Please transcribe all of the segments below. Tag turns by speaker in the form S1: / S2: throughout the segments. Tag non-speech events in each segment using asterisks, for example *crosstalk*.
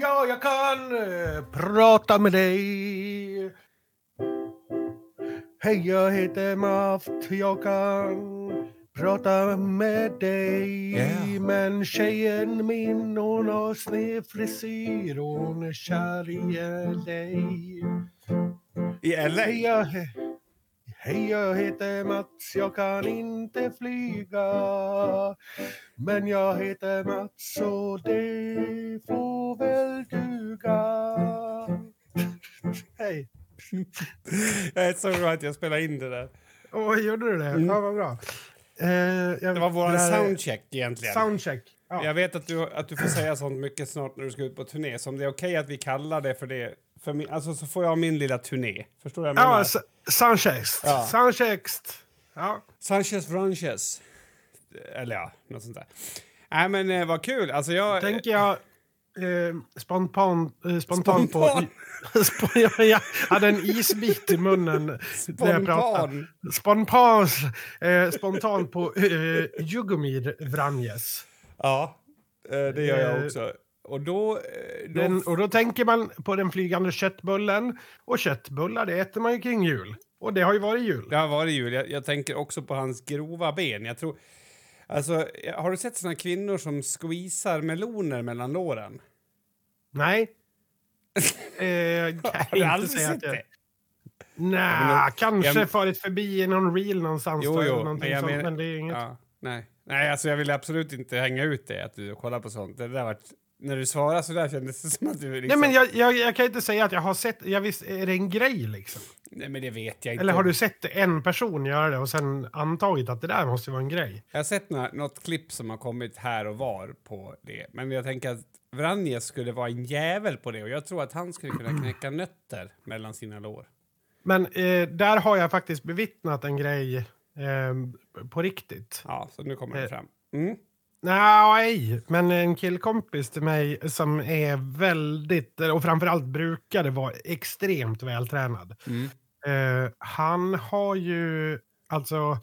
S1: Ja, jag kan eh, prata med dig. Hej, jag heter Maft. Jag kan prata med dig.
S2: Yeah.
S1: Men tjejen min, hon har sned frisyr. Hon är kär i dig.
S2: I LA?
S1: Hej, jag, he- hej, jag heter Mats. Jag kan inte flyga. Men jag heter Mats och det får väl duga. Hej.
S2: Jag är så glad att jag spelade in det där.
S1: Åh, gjorde du det? Ja, vad bra. Eh, jag,
S2: Mm. Det var vår soundcheck egentligen.
S1: Soundcheck. Ja.
S2: Jag vet att du, att du får säga sånt mycket snart när du ska ut på turné. Så om det är okej att vi kallar det för det, för min, alltså så får jag min lilla turné. Förstår du vad jag menar?
S1: Ja, soundchecks.
S2: Ja.
S1: Soundchecks. Ja.
S2: Sanchez Ranches. Eller ja, något sånt där. Nej men eh, vad kul. Alltså jag...
S1: Tänker jag eh, spontan, eh, spontan på...
S2: Spontan. *laughs*
S1: Sp- jag- hade en isbit i munnen.
S2: Spontan.
S1: Spontan, eh, spontan på eh, Jugomir Vranjes.
S2: Ja, eh, det gör jag
S1: Eh,
S2: också. Och då... eh, då
S1: Den, och då tänker man på den flygande köttbullen. Och köttbullar, det äter man ju kring jul. Och det har ju varit jul.
S2: Det har varit jul. Jag, jag tänker också på hans grova ben. Jag tror... Alltså, har du sett såna kvinnor som squeezar meloner mellan låren?
S1: Nej. *laughs* Eh, kan
S2: Har du
S1: inte
S2: aldrig
S1: säga
S2: sett
S1: att jag-
S2: det?
S1: Nej,
S2: men-
S1: kanske
S2: jag-
S1: farit förbi i någon reel någonstans.
S2: Jo, jo, men
S1: sånt,
S2: menar-
S1: men det är inget.
S2: Ja, nej. nej, alltså jag vill absolut inte hänga ut det, att du kollar på sånt. Det där var, när du svarade så där kändes det *laughs* som att du liksom...
S1: Nej, men jag, jag, jag kan inte säga att jag har sett... Jag visst, är det en grej liksom?
S2: Nej, men det vet jag inte.
S1: Eller har du sett en person göra det och sen antagit att det där måste vara en grej?
S2: Jag har sett några, något klipp som har kommit här och var på det. Men jag tänker att Vranjes skulle vara en jävel på det och jag tror att han skulle kunna knäcka nötter mellan sina lår.
S1: Men eh, där har jag faktiskt bevittnat en grej eh, på riktigt.
S2: Ja, så nu kommer det
S1: Eh.
S2: fram. Mm.
S1: Nej, men en killkompis till mig som är väldigt, och framförallt brukade vara extremt vältränad.
S2: Mm.
S1: Eh, han har ju, alltså,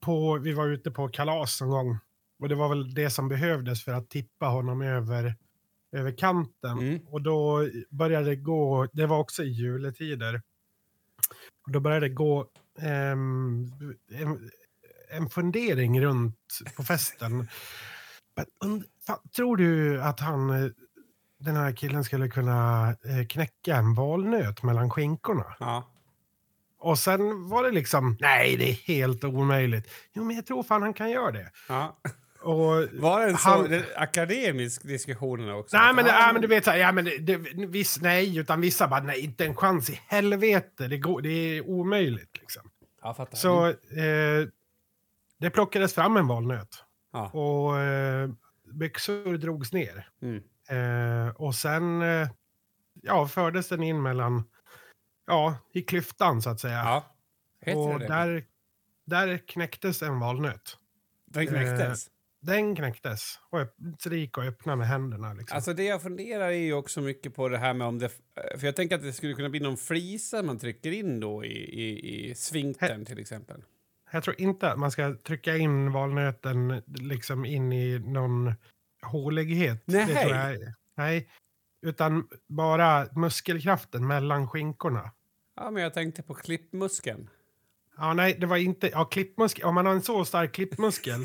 S1: på, vi var ute på kalas en gång. Och det var väl det som behövdes för att tippa honom över, över kanten.
S2: Mm.
S1: Och då började det gå, det var också i juletider. Och då började det gå ehm, en, en fundering runt på festen. Men, tror du att han, den här killen skulle kunna eh, knäcka en valnöt mellan skinkorna?
S2: Ja.
S1: Och sen var det liksom, nej det är helt omöjligt. Jo men jag tror fan han kan göra det.
S2: ja.
S1: Och,
S2: Var det en
S1: Han-
S2: det, akademisk diskussion också?
S1: nej men, det, nej men du vet, så här, ja, men det, det, viss, nej, utan vissa bara, nej inte en chans i helvete, det, går, det är omöjligt liksom.
S2: Fattar.
S1: Så eh, det plockades fram en valnöt
S2: Ja.
S1: och eh, byxor drogs ner.
S2: Mm.
S1: Eh, och sen eh, ja, fördes den in mellan, ja, i klyftan så att säga.
S2: ja.
S1: Och där, där knäcktes en valnöt.
S2: Den knäcktes?
S1: Den knäcktes. Och gick att öppna med händerna. Liksom.
S2: Alltså det jag funderar är ju också mycket på det här med om det... För jag tänker att det skulle kunna bli någon flisa man trycker in då i, i, i svinkten till exempel.
S1: Jag tror inte att man ska trycka in valnöten liksom in i någon hålighet.
S2: Nej.
S1: jag, nej. Utan bara muskelkraften mellan skinkorna.
S2: Ja, men jag tänkte på klippmuskeln.
S1: Ja, nej, det var inte... Ja, klippmuskel. Om man har en så stark klippmuskel,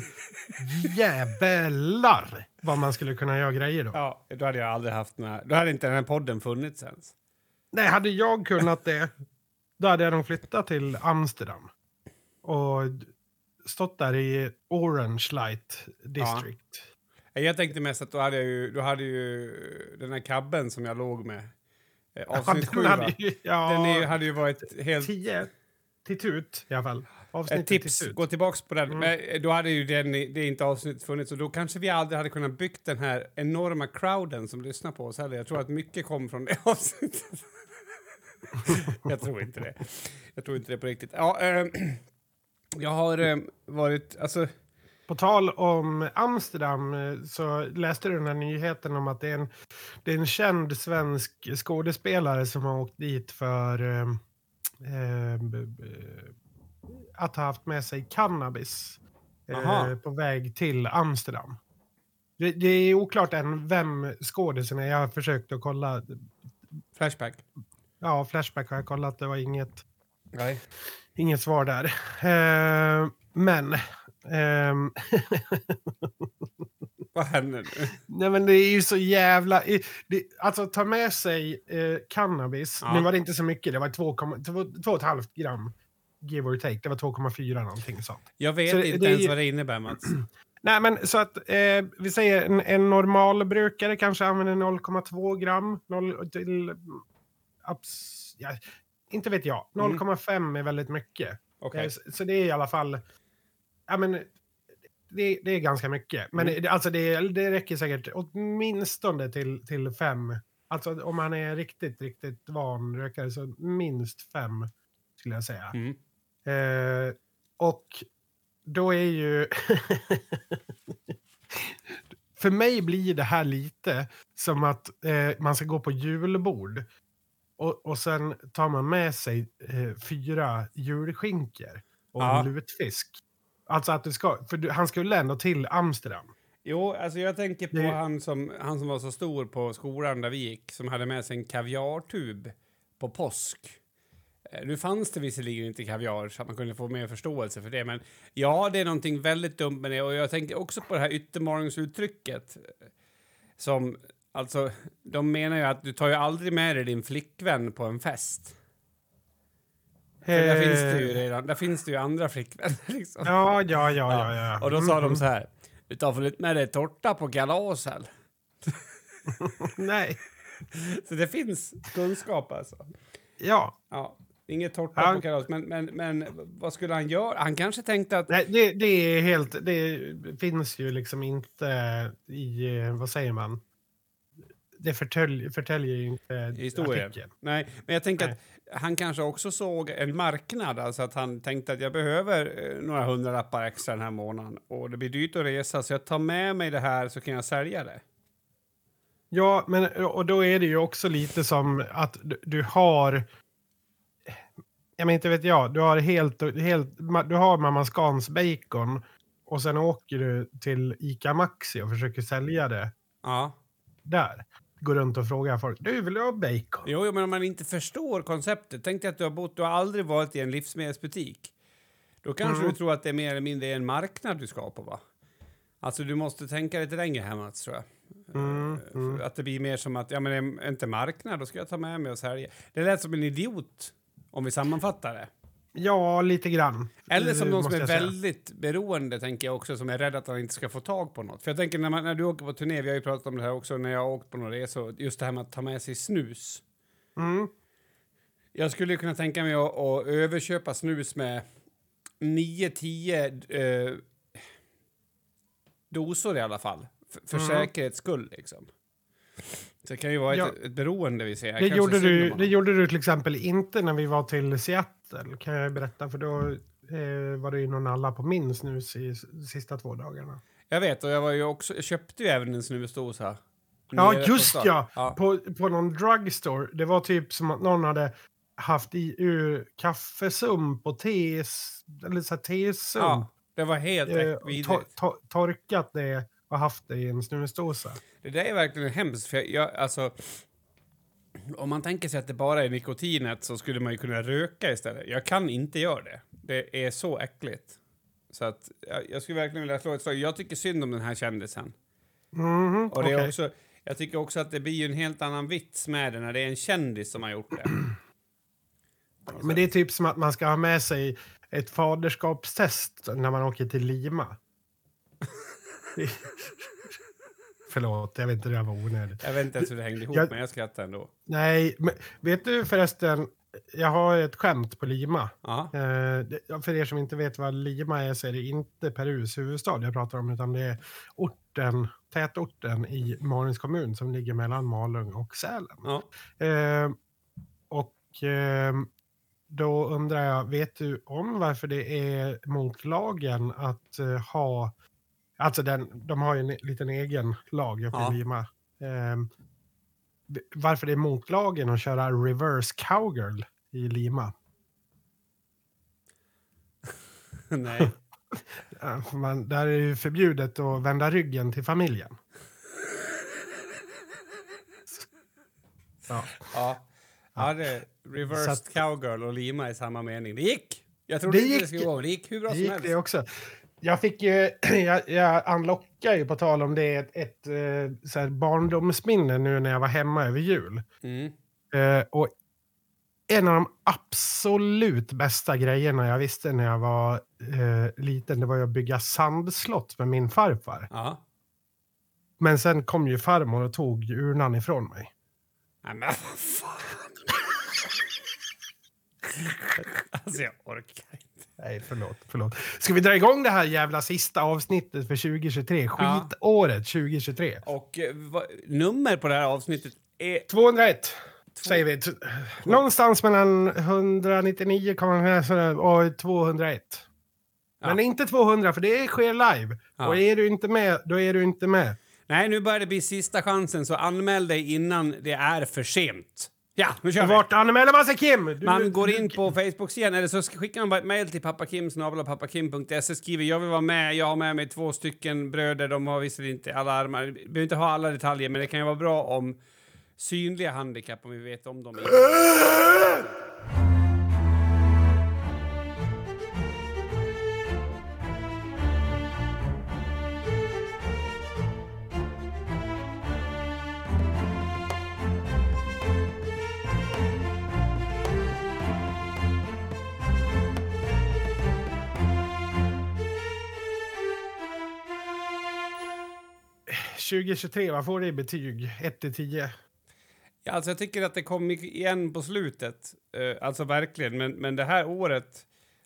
S1: *laughs* jävlar vad man skulle kunna göra grejer då.
S2: Ja, då hade jag aldrig haft några... Då hade inte den här podden funnits ens.
S1: Nej, hade jag kunnat det, då hade jag nog flyttat till Amsterdam. Och stått där i Orange Light District.
S2: Jag tänkte mest att då hade jag ju, då hade ju den här kabben som jag låg med. eh,
S1: Ja,
S2: Avsnitt
S1: den
S2: sju,
S1: hade ju- ja,
S2: Den är, hade ju varit helt...
S1: tio till tut i alla fall.
S2: Ett
S1: Avsnittet
S2: tips,
S1: till tut.
S2: gå tillbaks på den.
S1: Mm.
S2: Men eh, då hade ju den, det inte avsnittet funnits och då kanske vi aldrig hade kunnat byggt den här enorma crowden som lyssnar på oss heller. Jag tror att mycket kom från det *laughs* avsnittet. jag tror inte det. Jag tror inte det på riktigt. Ja, ehm, *clears throat* jag har ehm, varit, alltså,
S1: På tal om Amsterdam eh, så läste du den här nyheten om att det är en, det är en känd svensk skådespelare som har åkt dit för b- att ha haft med sig cannabis eh, på väg till Amsterdam. Det, det är oklart än vem skådisen är. Jag har försökt att kolla.
S2: Flashback.
S1: Ja, Flashback har jag kollat. Det var inget,
S2: Nej.
S1: inget svar där. Eh, men... ehm, *laughs*
S2: Vad händer nu?
S1: Nej men det är ju så jävla... Det, alltså ta med sig eh, cannabis.
S2: Ja.
S1: Nu var det inte så mycket, det var 2,5 gram. Give or take. Det var 2,4 någonting sånt.
S2: Jag vet
S1: Så
S2: inte
S1: det
S2: ens vad det innebär, Mats. *clears throat*
S1: Nej men så att eh, vi säger en, en normalbrukare kanske använder 0,2 gram. 0 till... Abs, ja, inte vet jag.
S2: Mm.
S1: 0,5 är väldigt mycket.
S2: Okej.
S1: Eh, Så, så det är i alla fall... Ja, men, det, det är ganska mycket. Men
S2: Mm.
S1: det, alltså det, det räcker säkert åtminstone till, till fem. Alltså om man är riktigt, riktigt van rökare så minst fem skulle jag säga.
S2: Mm.
S1: Eh, och då är ju... *laughs* För mig blir det här lite som att eh, man ska gå på julbord. Och, och sen tar man med sig eh, fyra julskinkor och
S2: Ja.
S1: en lutfisk. Alltså att du ska, för han skulle ändå till Amsterdam.
S2: Jo, alltså jag tänker på
S1: Det-
S2: han, som, han som var så stor på skolan där vi gick, som hade med sig en kaviartub på påsk. Eh, Nu fanns det visserligen inte kaviar så att man kunde få mer förståelse för det, men ja, det är någonting väldigt dumt med det och jag tänker också på det här yttermorgonsuttrycket eh, som alltså, de menar ju att du tar ju aldrig med dig din flickvän på en fest. För där
S1: Eh,
S2: finns det ju redan, där finns det ju andra flickvänner *laughs* liksom.
S1: Ja, ja, ja, ja. ja.
S2: Och då sa
S1: Mm,
S2: de så här, du tar inte med dig tårta på kalaset? *laughs*
S1: Nej, *laughs*
S2: Så det finns kunskap alltså.
S1: ja.
S2: Ja, inget tårta
S1: Ja.
S2: på kalas, men, men, men vad skulle han göra? Han kanske tänkte att...
S1: Nej, det, det är helt... Det finns ju liksom inte i... eh, Vad säger man? Det förtälj, förtäljer ju inte
S2: Historien.
S1: artikeln.
S2: Nej, men jag tänker
S1: Nej.
S2: att han kanske också såg en marknad, alltså att han tänkte att jag behöver eh, några hundralappar extra den här månaden och det blir dyrt att resa så jag tar med mig det här så kan jag sälja det.
S1: Ja, men och då är det ju också lite som att du, du har... Jag men inte vet jag. Du har helt... helt du har Mamma Scans bacon och sen åker du till Ica Maxi och försöker sälja det
S2: Ja.
S1: där. Går runt och frågar folk. Du vill ha bacon?
S2: Jo, men om man inte förstår konceptet. Tänk dig att du har bott, du har aldrig varit i en livsmedelsbutik. Då kanske
S1: Mm.
S2: du tror att det är mer eller mindre en marknad du ska på, va? Alltså, du måste tänka lite längre här, Mats, tror jag.
S1: Mm,
S2: Eh,
S1: mm.
S2: Att det blir mer som att, ja men är inte marknad, då ska jag ta med mig och sälja. Det lät som en idiot, om vi sammanfattar det.
S1: Ja, lite grann.
S2: Eller som någon som är
S1: säga.
S2: väldigt beroende, tänker jag också, som är rädd att han inte ska få tag på något. För jag tänker när, man, när du åker på turné, vi har ju pratat om det här också när jag har åkt på några resor, just det här med att ta med sig snus.
S1: Mm.
S2: Jag skulle kunna tänka mig att, att överköpa snus med 9-10 eh, dosor i alla fall. F för
S1: Mm.
S2: säkerhets skull liksom. Det kan ju vara
S1: Ja.
S2: ett, ett beroende vi ser.
S1: Det gjorde, du, det gjorde du till exempel inte när vi var till Seattle, kan jag berätta. För då eh, var det ju någon alla på min snus i sista två dagarna.
S2: Jag vet, och jag, var ju också, jag köpte ju även en snusdosa.
S1: Ja, just ja!
S2: ja.
S1: På, på någon drugstore. Det var typ som att någon hade haft i ur kaffesump och te, eller så här tesump.
S2: Ja, det var helt
S1: eh, to, to, torkat det och haft det i en snusdosa.
S2: Det där är verkligen hemskt, för jag, jag, alltså... Om man tänker sig att det bara är nikotinet så skulle man ju kunna röka istället. Jag kan inte göra det. Det är så äckligt. Så att jag, jag skulle verkligen vilja slå ett slag. Jag tycker synd om den här kändisen.
S1: Mhm,
S2: Och det är
S1: okej.
S2: också, jag tycker också att det blir en helt annan vits med det när det är en kändis som har gjort det.
S1: Men det är typ som att man ska ha med sig ett faderskapstest när man åker till Lima. *laughs* Förlåt, jag vet inte, det var onödigt.
S2: Jag vet inte ens hur det hängde ihop,
S1: Jag-
S2: men jag skrattar ändå.
S1: Nej, men vet du förresten, jag har ett skämt på Lima. Eh, för er som inte vet vad Lima är så är det inte Perus huvudstad jag pratar om, utan det är orten, tätorten i Malungs kommun som ligger mellan Malung och Sälen.
S2: ja.
S1: Eh, och eh, då undrar jag, vet du om varför det är mot lagen att eh, ha... Alltså den, de har ju en liten egen lag uppe
S2: Ja.
S1: i Lima. V- varför det är mot lagen att köra reverse cowgirl i Lima. *laughs*
S2: Nej. *laughs*
S1: Man, där är det förbjudet att vända ryggen till familjen. *laughs* Ja.
S2: Ja. Ja, det reversed
S1: att-
S2: cowgirl och lima i samma mening. Det gick! Jag trodde
S1: Det
S2: inte det
S1: gick.
S2: skulle gå. Det gick hur bra
S1: Det
S2: som
S1: gick
S2: helst.
S1: det också. Jag fick ju, *clears throat* jag, jag unlockade ju på tal om det ett, ett eh, så här barndomsminne nu när jag var hemma över jul.
S2: Mm.
S1: Eh, och en av de absolut bästa grejerna jag visste när jag var eh, liten, det var ju att bygga sandslott med min farfar.
S2: Ja.
S1: Men sen kom ju farmor och tog urnan ifrån mig.
S2: Nej, men fan. *laughs* alltså, jag orkar inte.
S1: Nej, förlåt, förlåt. Ska vi dra igång det här jävla sista avsnittet för 2023?
S2: Ja.
S1: Skitåret 2023.
S2: Och eh, vad, nummer på det här avsnittet är...
S1: 201 säger vi. Någonstans mellan 199 och 201. Men
S2: Ja.
S1: inte 200 för det sker live.
S2: Ja.
S1: Och är du inte med, då är du inte med.
S2: Nej, nu börjar det bli sista chansen, så anmäl dig innan det är för sent. Ja, nu kör vi!
S1: vart anmäler man sig Kim? Du,
S2: Man går in på Facebook-sidan eller så skickar man bara ett mejl till pappakim.pappakim.se skriver jag vill vara med, jag har med mig två stycken bröder, de har visserligen inte alla armar, vi behöver inte ha alla detaljer men det kan ju vara bra om synliga handikapp om vi vet om dem. *laughs*
S1: 2023, vad får det i betyg? 1 till 10?
S2: Ja, alltså jag tycker att det kom igen på slutet, eh, alltså verkligen, men, men det här året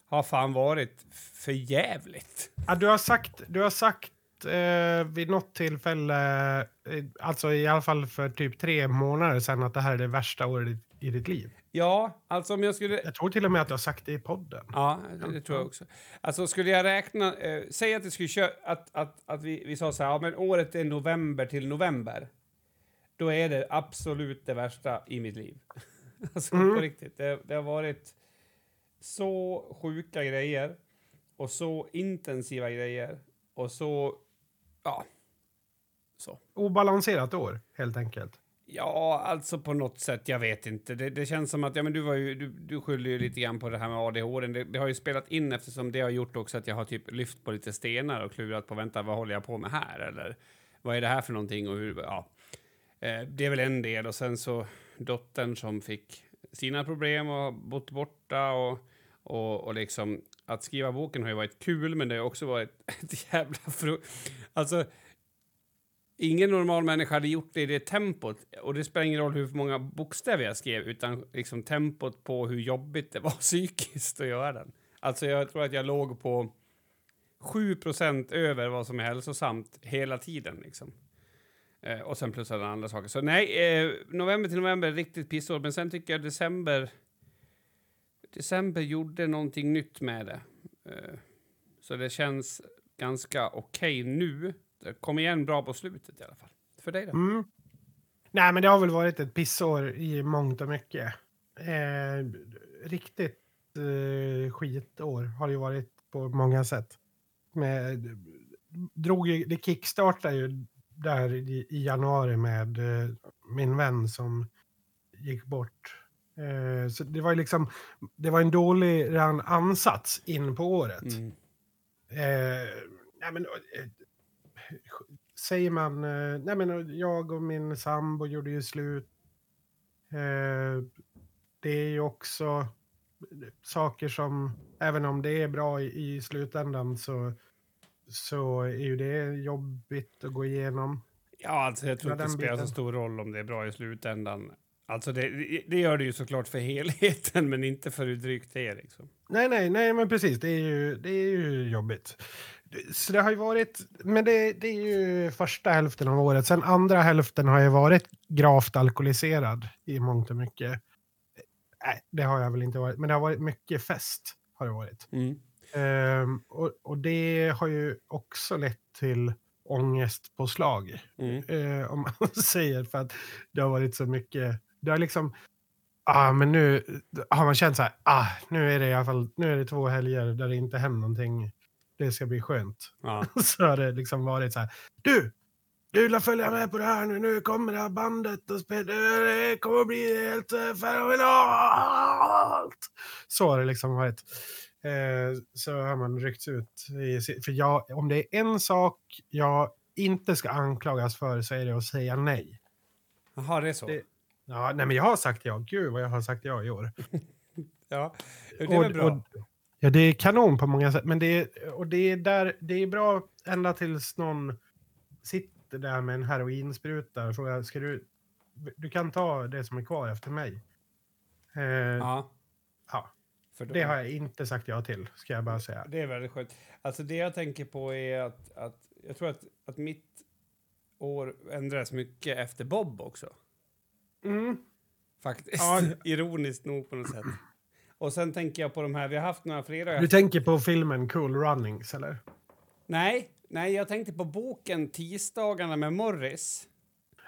S2: har fan varit för jävligt.
S1: Ja, du har sagt, du har sagt eh, vid något tillfälle, eh, alltså i alla fall för typ tre månader sedan, att det här är det värsta året i ditt liv.
S2: Ja, alltså om jag skulle...
S1: Jag tror till och med att du har sagt det i podden.
S2: Ja, det, tror jag också. Alltså skulle jag räkna, eh, säg att, det skulle köra, att, att, att vi, vi sa så här, ja, men året är november till november. Då är det absolut det värsta i mitt liv. *laughs* alltså
S1: Mm.
S2: på riktigt. Det, det har varit så sjuka grejer och så intensiva grejer och så, ja, så.
S1: Obalanserat år, helt enkelt.
S2: Ja, alltså på något sätt. Jag vet inte. Det, det känns som att ja, men du, var ju, du, du skyller ju lite grann på det här med ADHD. Det, det har ju spelat in eftersom det har gjort också att jag har typ lyft på lite stenar och klurat på vänta, vad håller jag på med här? Eller vad är det här för någonting? Och hur, ja. Eh, det är väl en del. Och sen så dottern som fick sina problem och bott borta och, och, och liksom att skriva boken har ju varit kul, men det har också varit *laughs* ett jävla fru... Alltså, ingen normal människa hade gjort det i det tempot. Och det spelar ingen roll hur många bokstäver jag skrev, utan liksom tempot på hur jobbigt det var *laughs* psykiskt att göra den. Alltså jag tror att jag låg på 7% över vad som är hälsosamt hela tiden. Liksom. Eh, och sen plus alla andra saker. Så nej, eh, november till november, riktigt pissår. Men sen tycker jag december... December gjorde någonting nytt med det. Eh, så det känns ganska okej nu. Det kom igen bra på slutet i alla fall. För dig då?
S1: Mm. Nej, men det har väl varit ett pissår i mångt och mycket. Eh, riktigt eh, skitår har det ju varit på många sätt. Med, drog ju, det kickstartade ju där i, i januari med eh, min vän som gick bort. Eh, så det var ju liksom, det var en dålig ansats in på året.
S2: Mm.
S1: Eh, nej men, eh, säger man... Eh, nej men jag och min sambo gjorde ju slut. Eh, det är ju också saker som, även om det är bra i, i slutändan så, så är ju det jobbigt att gå igenom.
S2: Ja, alltså jag tror inte det spelar så
S1: biten.
S2: stor roll om det är bra i slutändan. Alltså det, det gör det ju såklart för *laughs* helheten, men inte för hur drygt det är liksom.
S1: Nej, nej, nej, men precis. Det är ju, det är ju jobbigt. Så det har ju varit, men det, det är ju första hälften av året. Sen andra hälften har jag varit gravt alkoholiserad i mångt och mycket. Nej, det har jag väl inte varit, men det har varit mycket fest. Har det varit.
S2: Mm.
S1: Ehm, och, och det har ju också lett till ångestpåslag.
S2: Mm.
S1: Eh, om *laughs* man säger för att det har varit så mycket. Det har liksom, ah, men nu har man känt så här, ah, nu är det i alla fall, nu är det två helger där det inte händer någonting det ska bli skönt.
S2: Ja. *laughs*
S1: Så har det liksom varit så här. Du! Du vill följa med på det här nu. Nu kommer det här bandet och spela. Det kommer bli helt eh, fenomenalt! Så har det liksom varit. Eh, så har man ryckts ut. I, för jag, om det är en sak jag inte ska anklagas för så är det att säga nej.
S2: Jaha, det är så?
S1: Det- Ja, nej, men jag har sagt ja. Gud vad jag har sagt ja i år. *laughs*
S2: Ja, det är väl bra.
S1: Ja, det är kanon på många sätt. Men det är, och det är, där, det är bra ända tills någon sitter där med en heroinspruta och frågar, ska du, du kan ta det som är kvar efter mig. Eh, ja.
S2: ja. För då-
S1: det har jag inte sagt ja till, ska jag bara säga.
S2: Det är väldigt skönt. Alltså det jag tänker på är att, att jag tror att, att mitt år ändras mycket efter Bob också.
S1: Mm.
S2: Faktiskt.
S1: Ja. *laughs*
S2: Ironiskt nog på något sätt. Och sen tänker jag på de här, vi har haft några fredagar.
S1: Du tänker på filmen Cool Runnings, eller?
S2: Nej, nej, jag tänkte på boken Tisdagarna med Morris.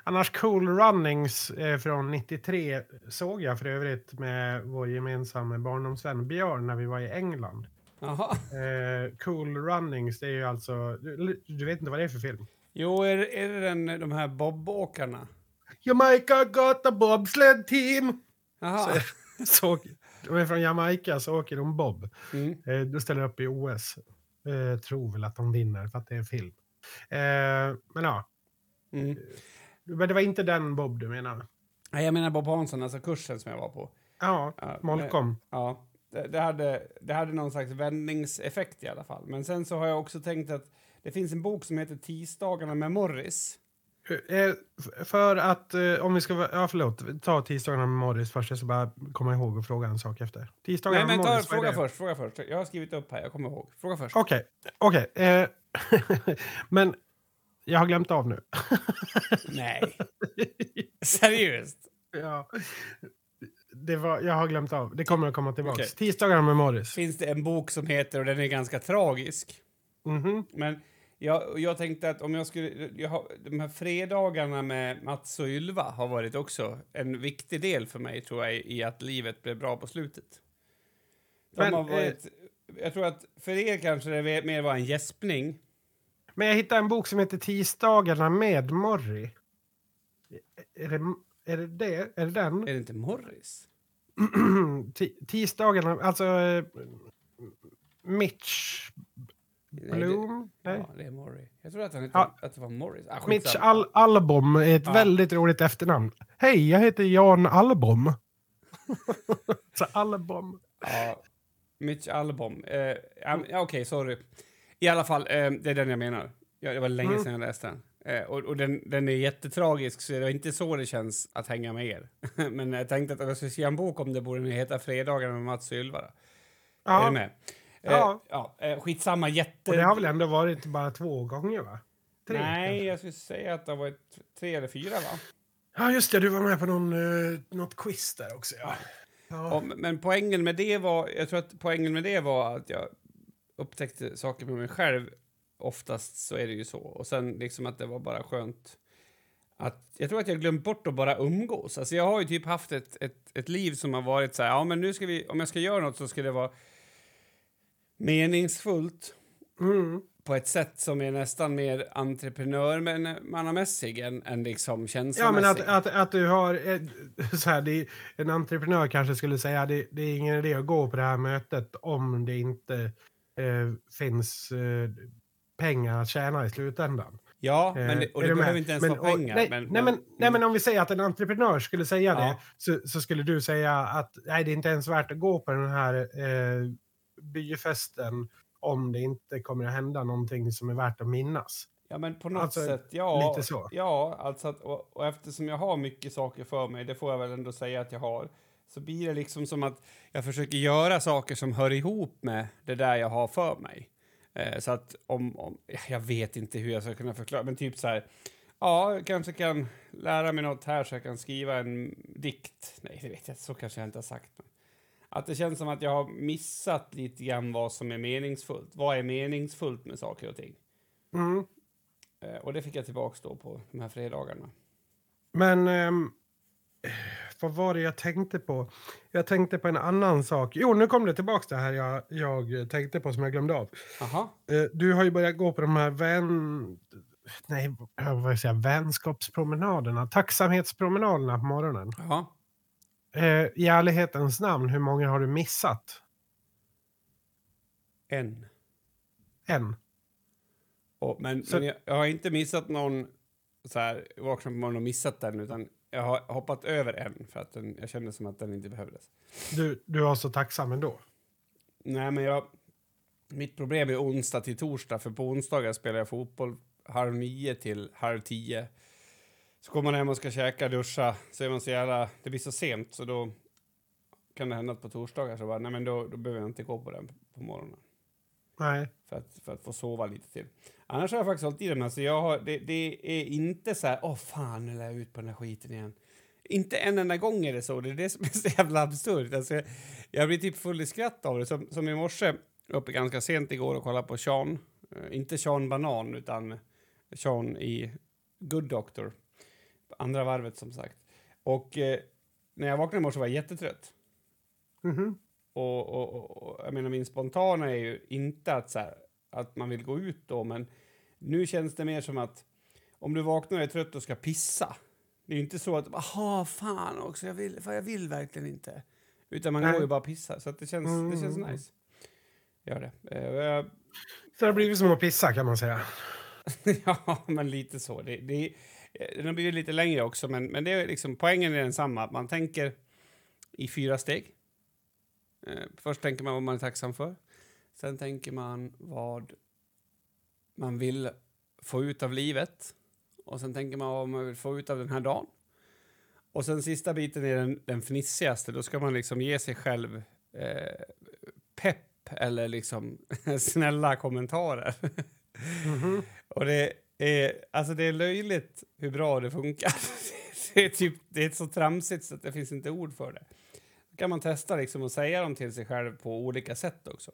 S1: Annars Cool Runnings eh, från 93 såg jag för övrigt med vår gemensamma barndomsvän Björn när vi var i England.
S2: Jaha.
S1: Eh, cool Runnings, det är ju alltså... Du, du vet inte vad det är för film?
S2: Jo, är, är det den, de här bobåkarna?
S1: Jamaica got a bobsled team!
S2: Jaha.
S1: Så, *laughs* de är från Jamaica så åker de bob.
S2: Mm.
S1: Eh, de ställer upp i OS. Eh, tror väl att de vinner för att det är film. Eh, men ja,
S2: Mm.
S1: men det var inte den Bob du menar?
S2: Nej, jag menar Bob Hansson, alltså kursen som jag var på.
S1: Ja,
S2: Ja,
S1: Molkom.
S2: Ja, det, det, hade, det hade någon slags vändningseffekt i alla fall. Men sen så har jag också tänkt att det finns en bok som heter Tisdagarna med Morris.
S1: Eh, för att, eh, om vi ska ja förlåt, ta tisdagarna med Morris först. Jag ska bara komma ihåg och fråga en sak efter. Tisdagarna
S2: Nej, men ta,
S1: Morris,
S2: fråga först, fråga först. Jag har skrivit upp här, jag kommer ihåg. Fråga först.
S1: Okej, okej. eh, *laughs* men jag har glömt av nu. *laughs*
S2: Nej. Seriöst?
S1: ja. Det var, jag har glömt av. Det kommer att komma tillbaka.
S2: Okej.
S1: Tisdagarna med Morris.
S2: Finns det en bok som heter, och den är ganska tragisk,
S1: Mhm.
S2: men jag, jag tänkte att om jag skulle... Jag har, de här fredagarna med Mats och Ylva har varit också en viktig del för mig, tror jag, i att livet blev bra på slutet. De
S1: Men,
S2: har varit, jag tror att för er kanske det mer var en gäspning.
S1: Men jag hittade en bok som heter Tisdagarna med Morri. Är det, är det det? Är det den?
S2: Är det inte Morris? *clears throat*
S1: Ti- Tisdagarna, alltså... eh,
S2: Nej,
S1: Bloom?
S2: Det,
S1: Nej.
S2: ja, det är Morris. Jag tror att, han
S1: Ja.
S2: att det var Morris. Ah,
S1: Mitch. Al Albom är ett
S2: Ja.
S1: väldigt roligt efternamn. Hej, jag heter Jan Albom. *laughs* Så Albom.
S2: Ja, Mitch Albom. Eh, ja, ja, Okej, sorry. I alla fall, eh, det är den jag menar. Ja, det var länge
S1: Mm.
S2: sedan jag läste den. Eh, och och den, den är jättetragisk, så det är inte så det känns att hänga med er. *laughs* Men jag tänkte att jag skulle skriva en bok om det borde heta Fredagar med Mats Ylva. då. Är du
S1: Ja,
S2: med? Eh,
S1: Ja.
S2: ja eh, skitsamma, jätte...
S1: och det har väl ändå varit bara två gånger, va? Tre,
S2: Nej,
S1: kanske.
S2: jag skulle säga att det har varit tre eller fyra, va?
S1: Ja, just det. Du var med på någon, uh, något quiz där också. Ja. Ja.
S2: Och, men poängen med det var, jag tror att poängen med det var att jag upptäckte saker med mig själv. Oftast så är det ju så. Och sen liksom att det var bara skönt att, jag tror att jag glömt bort att bara umgås. Alltså jag har ju typ haft ett, ett, ett liv som har varit så här, ja men nu ska vi, om jag ska göra något så ska det vara meningsfullt
S1: Mm.
S2: på ett sätt som är nästan mer entreprenörmannamässig än, än liksom
S1: Ja,
S2: känslomässig.
S1: men att, att, att du har... eh, *laughs* Så här, det, en entreprenör kanske skulle säga det, det är ingen idé att gå på det här mötet om det inte eh, finns eh, pengar att tjäna i slutändan.
S2: ja, men det, och
S1: Eh,
S2: det
S1: du
S2: behöver inte ens
S1: Men-
S2: vara pengar.
S1: Nej,
S2: men,
S1: nej, men, nej, men om vi säger att en entreprenör skulle säga
S2: Ja.
S1: det så, så skulle du säga att nej, det är inte ens värt att gå på den här eh, byfesten om det inte kommer att hända någonting som är värt att minnas.
S2: Ja, men på något
S1: Alltså,
S2: sätt, ja.
S1: lite så.
S2: Ja, alltså att, och, och eftersom jag har mycket saker för mig, det får jag väl ändå säga att jag har, så blir det liksom som att jag försöker göra saker som hör ihop med det där jag har för mig. Eh, så att om, om, jag vet inte hur jag ska kunna förklara, men typ så här, ja, kanske kan lära mig något här så jag kan skriva en dikt. Nej, det vet jag så kanske jag inte har sagt. Men att det känns som att jag har missat lite grann vad som är meningsfullt. Vad är meningsfullt med saker och ting?
S1: Mm.
S2: Eh, och det fick jag tillbaks då på de här fredagarna.
S1: Men ehm, vad var det jag tänkte på? Jag tänkte på en annan sak. Jo, nu kom det tillbaka det här jag, jag tänkte på som jag glömde av.
S2: Aha.
S1: Eh, Du har ju börjat gå på de här vän... Nej, vad vill jag säga? Vänskapspromenaderna. Tacksamhetspromenaderna på morgonen.
S2: Ja.
S1: Eh, I ärlighetens namn, hur många har du missat?
S2: En.
S1: En.
S2: Och, men
S1: Så-
S2: men jag, jag har inte missat någon så här, vaknat på morgonen och missat den, utan jag har hoppat över en för att den, jag kände som att den inte behövdes.
S1: Du, du var så tacksam ändå.
S2: Nej, men jag... Mitt problem är onsdag till torsdag, för på onsdagar spelar jag fotboll halv nio till halv tio. Så kommer man hem och ska käka, duscha, så är man så jävla... Det blir så sent, så då kan det hända att på torsdagar så bara, nej men då, då behöver jag inte gå på den på morgonen.
S1: Nej.
S2: För att, för att få sova lite till. Annars har jag faktiskt hållit i den. Alltså jag har, det, det är inte så här, åh fan, nu lär jag ut på den här skiten igen. Inte en enda gång är det så. Det är det som är så jävla absurt. Alltså jag, jag blir typ full i skratt av det. Som, som i morse, uppe ganska sent igår och kollade på Sean. Eh, inte Sean Banan, utan Sean i Good Doctor. Andra varvet, som sagt. Och eh, när jag vaknade i morse var jag jättetrött.
S1: Mhm.
S2: Och, och, och, och jag menar, min spontana är ju inte att, så här, att man vill gå ut då, men nu känns det mer som att om du vaknar och är trött och ska pissa, det är ju inte så att aha, fan också, jag vill, fan, jag vill verkligen inte. Utan man
S1: Nej.
S2: går ju bara och pissar, så att det känns, det känns
S1: Mm.
S2: nice. Gör det. Eh, jag,
S1: Så det har blivit som att pissa kan man säga. *laughs*
S2: ja, men lite så. Det, det, den har blivit lite längre också, men, men det är liksom, poängen är densamma. Att man tänker i fyra steg. Eh, först tänker man vad man är tacksam för. Sen tänker man vad man vill få ut av livet. Och sen tänker man vad man vill få ut av den här dagen. Och sen sista biten är den, den fnissigaste. Då ska man liksom ge sig själv eh, pepp eller liksom *laughs* snälla kommentarer.
S1: Mhm.
S2: Och det är, alltså det är löjligt hur bra det funkar. *laughs* Det är, typ, det är så tramsigt så att det finns inte ord för det. Då kan man testa liksom att säga dem till sig själv på olika sätt också.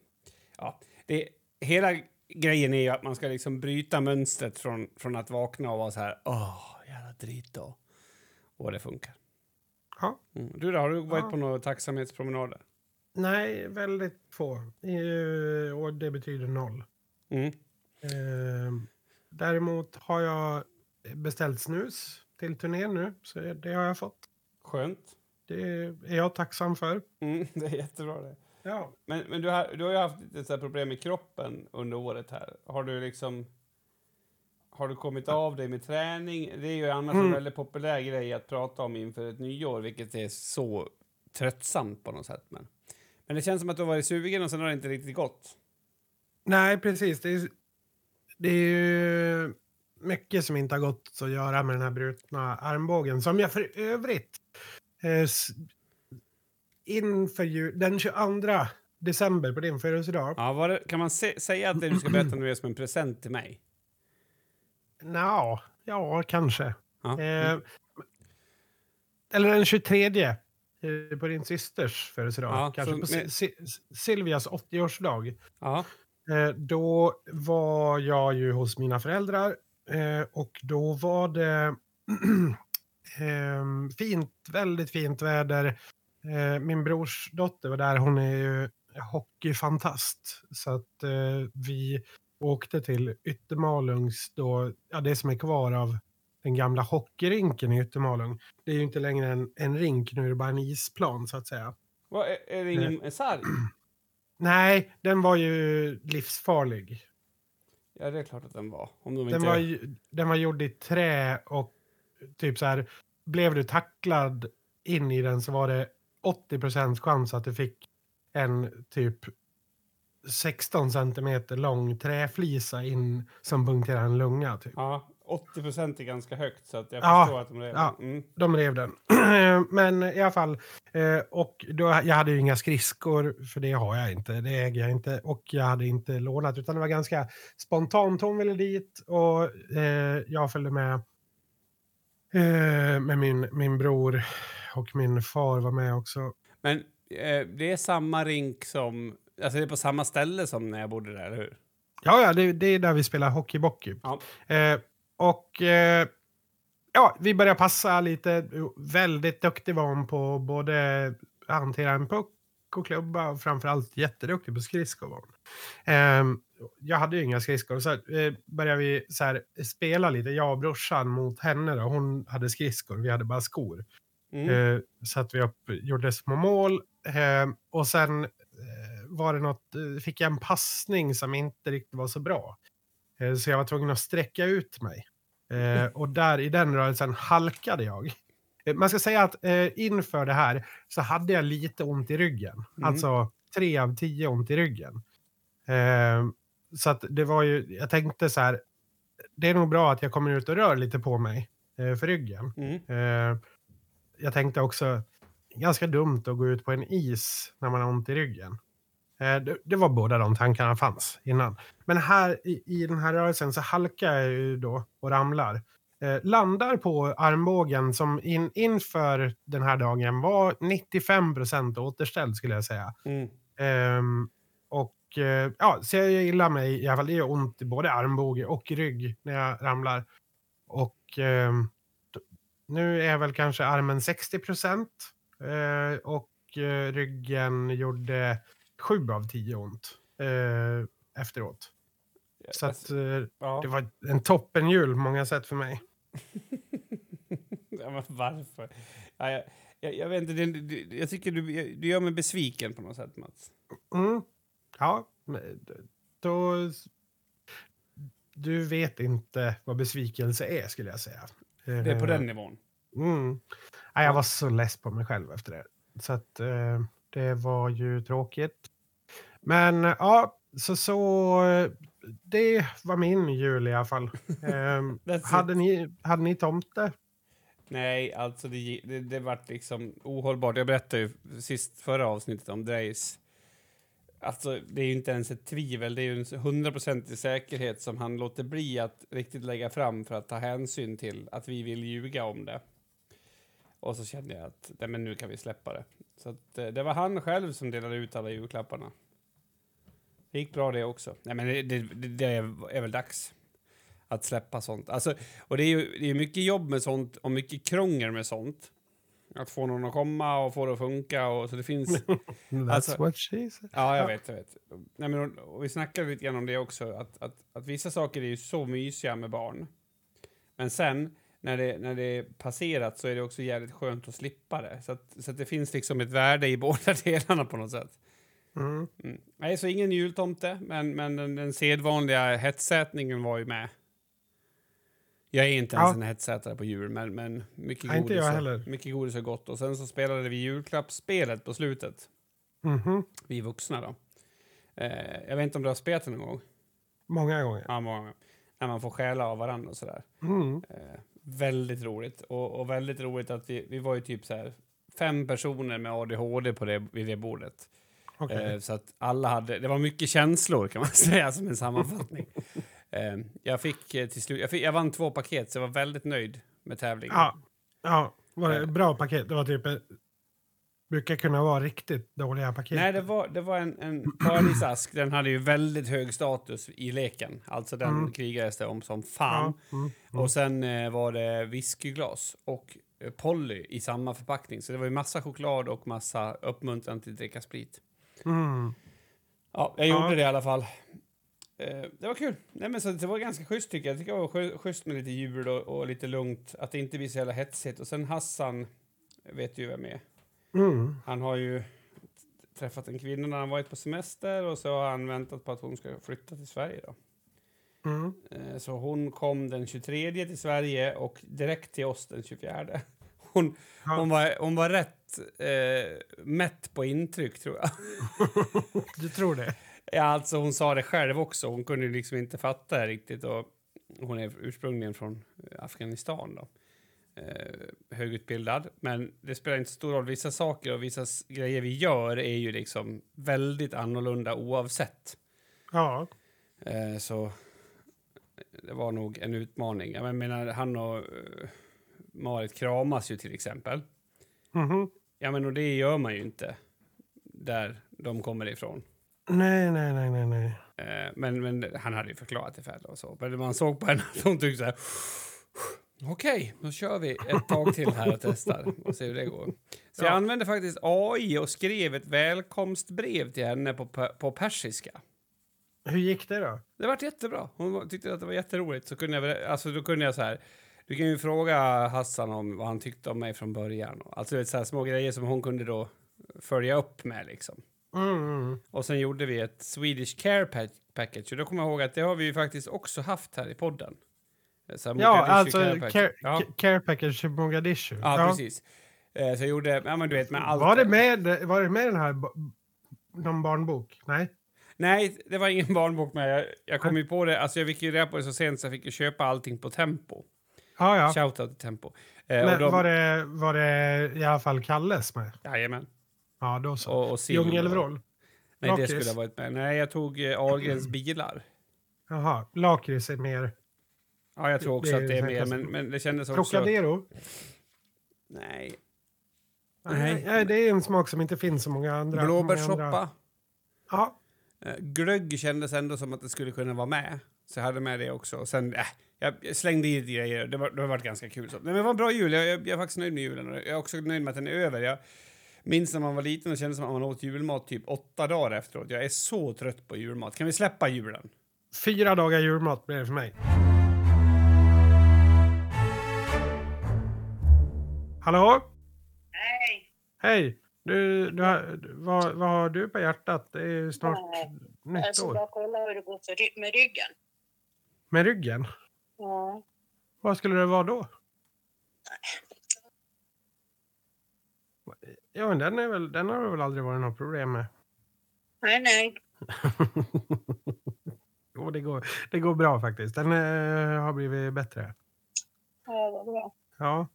S2: Ja, det, hela grejen är ju att man ska liksom bryta mönstret från, från att vakna och vara så här åh, jävla drit då. Och det funkar.
S1: Ja.
S2: Mm. Du då, har du varit
S1: Ja.
S2: på några tacksamhetspromenader?
S1: Nej, väldigt få. Eh, och det betyder noll.
S2: Mm.
S1: Eh, däremot har jag beställt snus till turnén nu, så det har jag fått.
S2: Skönt.
S1: Det är jag tacksam för.
S2: Mm, *laughs* det är jättebra det.
S1: Ja.
S2: Men, men du, har, du har ju haft lite problem med kroppen under året här. Har du liksom... Har du kommit av dig med träning? Det är ju annars
S1: Mm.
S2: en väldigt populär grej att prata om inför ett nyår, vilket är så tröttsamt på något sätt. Men, men det känns som att du har varit sugen och sen har det inte riktigt gått.
S1: Nej, precis. Det är, det är ju mycket som inte har gått att göra med den här brutna armbågen. Som jag för övrigt eh, inför jul, den 22 december på din födelsedag.
S2: Ja, det, kan man se, säga att det du ska berätta nu är som en present till mig?
S1: Nja, ja, kanske.
S2: Ja.
S1: Eh, eller den 23 eh, på din systers födelsedag.
S2: Ja,
S1: kanske
S2: så
S1: på Si- Silvias 80-årsdag.
S2: ja.
S1: Eh, då var jag ju hos mina föräldrar eh, och då var det *clears throat* ehm, fint, väldigt fint väder. Eh, min brors dotter var där, hon är ju hockeyfantast. Så att vi åkte till Yttermalungs, då, ja, det som är kvar av den gamla hockeyrinken i Yttermalung. Det är ju inte längre en, en rink, nu är det bara en isplan så att säga.
S2: Vad, är, är det ingen *clears throat* sarg?
S1: Nej, den var ju livsfarlig.
S2: Ja, det är klart att den var. Om de
S1: Den
S2: inte...
S1: var, ju- den var gjord i trä och typ så här, blev du tacklad in i den så var det 80% chans att du fick en typ 16 centimeter lång träflisa in som punkterade en lunga. Typ.
S2: Ja, 80 procent är ganska högt, så att jag
S1: Ja,
S2: förstår att de redan...
S1: ja.
S2: Mm.
S1: De rev den. *clears throat* Men i alla fall, eh, och då, jag hade ju inga skridskor, för det har jag inte, det äger jag inte. Och jag hade inte lånat, utan det var ganska spontant. Hon ville dit och eh, jag följde med. Eh, med min, min bror och min far var med också.
S2: Men det är samma rink som... Alltså det är på samma ställe som när jag bodde där, eller hur?
S1: Ja, ja, det, det är där vi spelar hockeybockey.
S2: Ja.
S1: Eh, och eh, ja, vi började passa lite. Väldigt duktig var hon på både hantera en puck och klubba och framförallt jätteduktig på skridskor var hon. Ehm, jag hade ju inga skridskor så eh, började vi så här, spela lite, jag och brorsan mot henne. Då. Hon hade skridskor, vi hade bara skor.
S2: Mm.
S1: Eh, så att vi upp, gjorde små mål. Eh, och sen eh, var det något, eh, fick jag en passning som inte riktigt var så bra. Eh, så jag var tvungen att sträcka ut mig. Eh, och där i den rörelsen halkade jag. Eh, Man ska säga att inför det här så hade jag lite ont i ryggen.
S2: Mm.
S1: Alltså tre av tio ont i ryggen. Så att det var ju, jag tänkte så här, det är nog bra att jag kommer ut och rör lite på mig för ryggen.
S2: Mm.
S1: Jag tänkte också, ganska dumt att gå ut på en is när man har ont i ryggen. Eh, det, det var båda de tankarna fanns innan. Men här i, i den här rörelsen så halkar jag ju då och ramlar. Eh, landar på armbågen som in, inför den här dagen var 95 procent återställd skulle jag säga.
S2: Mm.
S1: Ehm, och eh, ja, så jag gillar mig i alla fall. Det gör ont i både armbåge och rygg när jag ramlar. Och ehm, nu är väl kanske armen 60 procent. Eh, och eh, ryggen gjorde 7 av 10 ont eh, efteråt. Så att, eh,
S2: ja.
S1: det var en toppenjul på många sätt för mig. *laughs*
S2: ja, men varför? Ja, jag, jag, jag vet inte, det, det, jag tycker du, du gör mig besviken på något sätt, Mats.
S1: Mm. Ja, då... Du vet inte vad besvikelse är, skulle jag säga.
S2: Det är på
S1: Eh,
S2: den nivån.
S1: Mm. Ja, jag var så less på mig själv efter det. Så att eh, det var ju tråkigt. Men eh, ja, så så... eh, Det var min jul i alla fall. *laughs*
S2: It.
S1: hade, ni, hade ni tomte?
S2: Nej, alltså det, det, det vart liksom ohållbart. Jag berättade ju sist förra avsnittet om Dreis. Alltså, det är ju inte ens ett tvivel. Det är ju en hundraprocentig säkerhet som han låter bli att riktigt lägga fram för att ta hänsyn till att vi vill ljuga om det. Och så kände jag att nej, men nu kan vi släppa det. Så att, eh, det var han själv som delade ut alla julklapparna. Det gick bra det också. Nej, men det, det, det är, väl dags att släppa sånt. Alltså, och det är ju det är mycket jobb med sånt och mycket krångel med sånt. Att få någon att komma och få det att funka och så det finns... *laughs*
S1: That's
S2: Alltså-
S1: what she said.
S2: Ja, jag
S1: Ja.
S2: vet, jag vet. Nej, men, och vi snackade lite grann om det också, att, att, att vissa saker är ju så mysiga med barn. Men sen, när det, när det är passerat, så är det också jävligt skönt att slippa det. Så att, så att det finns liksom ett värde i *laughs* båda delarna på något sätt.
S1: Mm.
S2: Mm. Nej, så ingen jultomte, men, men den, den sedvanliga hetsätningen var ju med. Jag är inte ens
S1: Ja.
S2: en hetsätare på jul, men, men mycket,
S1: Nej,
S2: godis och- mycket godis och gott. Och sen så spelade vi julklappsspelet på slutet,
S1: Mhm.
S2: vi vuxna då. Eh, jag vet inte om du har spelat det någon gång?
S1: Många gånger.
S2: Ja, många gånger. När man får stjäla av varandra och sådär.
S1: Mm.
S2: Eh, väldigt roligt. Och, och väldigt roligt att vi, vi var ju typ så här fem personer med ADHD på det, vid det bordet.
S1: Okej.
S2: Eh, så att alla hade, det var mycket känslor kan man *laughs* säga som en sammanfattning. eh, jag fick eh, till slut, jag, fick, jag vann två paket så jag var väldigt nöjd med tävlingen.
S1: Ja, ja, var det bra paket? Det var typ... Brukar kunna vara riktigt dåliga paket.
S2: Nej, det var, det var en, en paradisask. Den hade ju väldigt hög status i leken. Alltså den
S1: Mm.
S2: krigades det om som fan.
S1: Ja, mm, mm.
S2: Och sen var det whiskyglas och Polly i samma förpackning. Så det var ju massa choklad och massa uppmuntran till att dricka sprit.
S1: Mm.
S2: Ja, jag
S1: Ja.
S2: gjorde det i alla fall. Eh, det var kul. Nej, men så det var ganska schysst tycker jag. Jag tycker det var schysst- schysst med lite jul och, och lite lugnt. Att det inte blir så jävla hetsigt. Och sen Hassan, vet ju vem är.
S1: Mm.
S2: Han har ju träffat en kvinna när han varit på semester och så har han väntat på att hon ska flytta till Sverige då.
S1: Mm.
S2: Eh, Så hon kom den 23 till Sverige och direkt till oss den 24. Hon,
S1: Ja.
S2: hon, var, hon var rätt eh, mätt på intryck, tror jag. *laughs*
S1: Du tror det?
S2: Ja, alltså hon sa det själv också. Hon kunde liksom inte fatta det riktigt. Och hon är ursprungligen från Afghanistan. Då. Eh, högutbildad. Men det spelar inte så stor roll. Vissa saker och vissa grejer vi gör är ju liksom väldigt annorlunda oavsett.
S1: Ja.
S2: Eh, så det var nog en utmaning. Jag menar, han och eh, Marit kramas ju till exempel.
S1: Mhm.
S2: Ja, men och det gör man ju inte där de kommer ifrån.
S1: Nej, nej, nej, nej, nej.
S2: Eh, men, men han hade ju förklarat det för alla och så. Men man såg på henne att hon tyckte så här... Okej, då kör vi ett tag till här och testar och ser hur det går. Så jag
S1: Ja.
S2: använde faktiskt AI och skrev ett välkomstbrev till henne på, på persiska.
S1: Hur gick det då?
S2: Det var jättebra. Hon tyckte att det var jätteroligt. Så kunde jag, alltså, då kunde jag så här... Du kan ju fråga Hassan om vad han tyckte om mig från början. Alltså det så här små grejer som hon kunde då följa upp med liksom.
S1: Mm, mm.
S2: Och sen gjorde vi ett Swedish Care pack Package. Och då kommer jag ihåg att det har vi ju faktiskt också haft här i podden. Här,
S1: Ja, alltså
S2: Care
S1: care,
S2: Package. ja.
S1: ca- care package Mogadishu.
S2: ja, precis. Eh, Så jag gjorde, ja men du vet med allt.
S1: Var det med, var det med den här, någon barnbok? Nej?
S2: Nej, det var ingen barnbok med. Jag, jag kom ju på det, alltså jag fick ju reda på det så sent så jag fick ju köpa allting på Tempo.
S1: Ja, ja.
S2: Shoutout till Tempo. Eh,
S1: Men
S2: de,
S1: var, det, var det i alla fall Kalles med?
S2: Jajamän.
S1: Ja, då så.
S2: Och, och
S1: Djungelvrål?
S2: Nej, det
S1: Lakrits.
S2: skulle ha varit med. Nej, jag tog eh, Ahlgrens bilar.
S1: Jaha, lakrits är mer.
S2: Ja, jag tror också
S1: Det
S2: att det är mer, men, men det kändes också...
S1: Trocadero?
S2: Nej.
S1: Nej. Nej, det är en smak som inte finns så många andra. många andra-
S2: Blåbärssoppa.
S1: Ja,
S2: Eh, Glögg kändes ändå som att det skulle kunna vara med. Så jag hade med det också. Och sen, äh, jag slängde i grejer. Det, var, det har varit ganska kul. Så. Nej, men det var en bra jul. Jag, jag, jag är faktiskt nöjd med julen. och Jag är också nöjd med att den är över. Jag minns när man var liten och kände som att man åt julmat typ åtta dagar efteråt. Jag är så trött på julmat. Kan vi släppa julen?
S1: fyra dagar julmat blir det för mig. Hallå?
S3: Nej,
S1: Hej! Du, du, har- vad, vad har du på hjärtat? Det är snart
S3: Nej,
S1: nytt
S3: jag ska
S1: år.
S3: bara kolla hur det går för med ryggen.
S1: Med ryggen?
S3: Ja.
S1: Vad skulle det vara då? Ja, men den, är väl, den har det väl aldrig varit något problem med?
S3: Nej, nej. *laughs*
S1: jo, det går, det går bra faktiskt. Den eh, har blivit bättre.
S3: Ja, vad bra.
S1: Ja.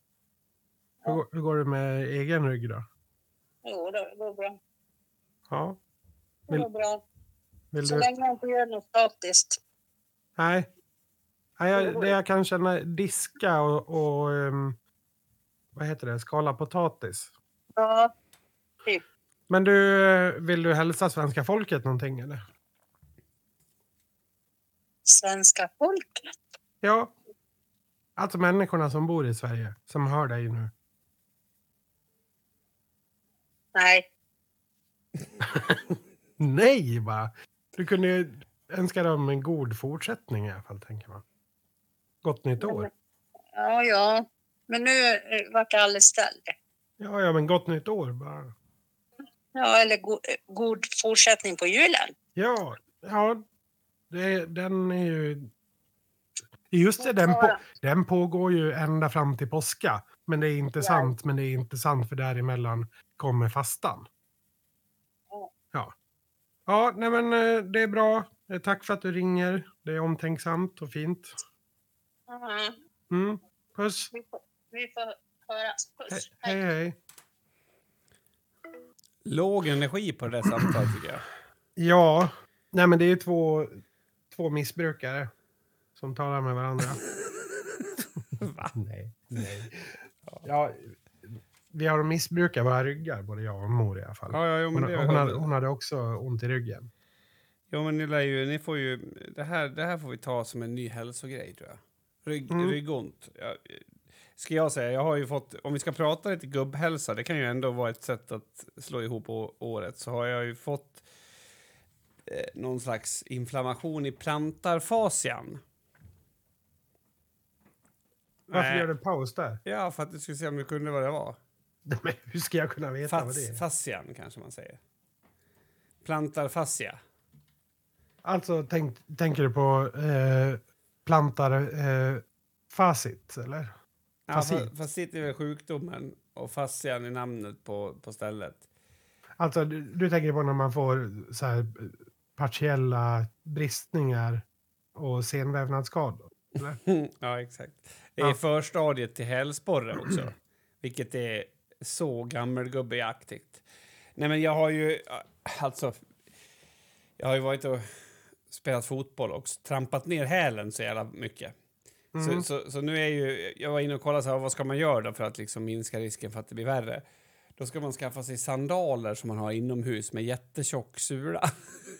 S1: Hur, går- hur går det med egen rygg då?
S3: Jo, det går bra.
S1: Ja.
S3: Det går bra.
S1: Vill
S3: Så
S1: du?
S3: länge man inte gör något statiskt.
S1: Nej. Jag, det jag kan känna diska och, och ehm, vad heter det, skala potatis.
S3: Ja,
S1: Men du, vill du hälsa svenska folket någonting eller?
S3: svenska folket.
S1: Ja. Alltså människorna som bor i Sverige, som hör dig nu.
S3: Nej, *laughs*
S1: Nej, va? Du kunde ju önska dem en god fortsättning i alla fall, tänker man. Gott nytt år.
S3: ja, ja. Men nu eh, vart alldeles ställd.
S1: Ja, ja, men gott nytt år bara.
S3: Ja, eller go eh, god fortsättning på julen.
S1: Ja, ja. Det, den är ju... Just det, den, på, den pågår ju ända fram till påska. Men det är inte
S3: Ja.
S1: sant, men det är inte sant för däremellan kommer fastan.
S3: Ja.
S1: Ja. Ja, nej men eh, det är bra. Tack för att du ringer. Det är omtänksamt och fint.
S3: Mm.
S1: Mm. Puss.
S3: Vi, får, vi får höras.
S1: He
S3: Puss.
S1: hej, hej.
S2: Låg energi på det där samtalet tycker jag.
S1: Ja, nej men det är två, två missbrukare som talar med varandra. *laughs*
S2: Va?
S1: Nej, nej. Ja, vi har missbrukat våra ryggar, både jag och mor i alla fall.
S2: Ja, ja, jo, men
S1: Hon, hon, hade, hon hade också ont i ryggen.
S2: Jo, men ni, lär ju, ni får ju... Det här, det här får vi ta som en ny hälsogrej, tror jag. Rygg,
S1: Mm.
S2: Ryggont. Ja, ska jag säga, jag har ju fått... Om vi ska prata lite gubbhälsa, det kan ju ändå vara ett sätt att slå ihop året, så har jag ju fått eh, någon slags inflammation i plantarfascian.
S1: Varför gör du paus där?
S2: Ja, för att du skulle se om du kunde vad det var. *laughs*
S1: Men hur ska jag kunna veta vad det
S2: Fas,
S1: är?
S2: fascian, kanske man säger. Plantarfascia.
S1: Alltså, tänk, tänker du på eh, plantar eh, facit, eller?
S2: Ja,
S1: Facit.
S2: fa- facit är väl sjukdomen och fascian är namnet på, på stället.
S1: Alltså, du, du tänker på när man får så här, eh, partiella bristningar och senvävnadsskador? *laughs*
S2: Ja, exakt. Det är
S1: Ja.
S2: förstadiet till hälsporre också, *clears throat* vilket är så gammelgubbeaktigt. Nej, men jag har ju... Alltså... Jag har ju varit och spelat fotboll och trampat ner hälen så jävla mycket.
S1: Mm.
S2: Så, så, så nu är ju... Jag var inne och kollade så här, vad ska man göra då för att liksom minska risken för att det blir värre. Då ska man skaffa sig sandaler som man har inomhus med jättetjock sula.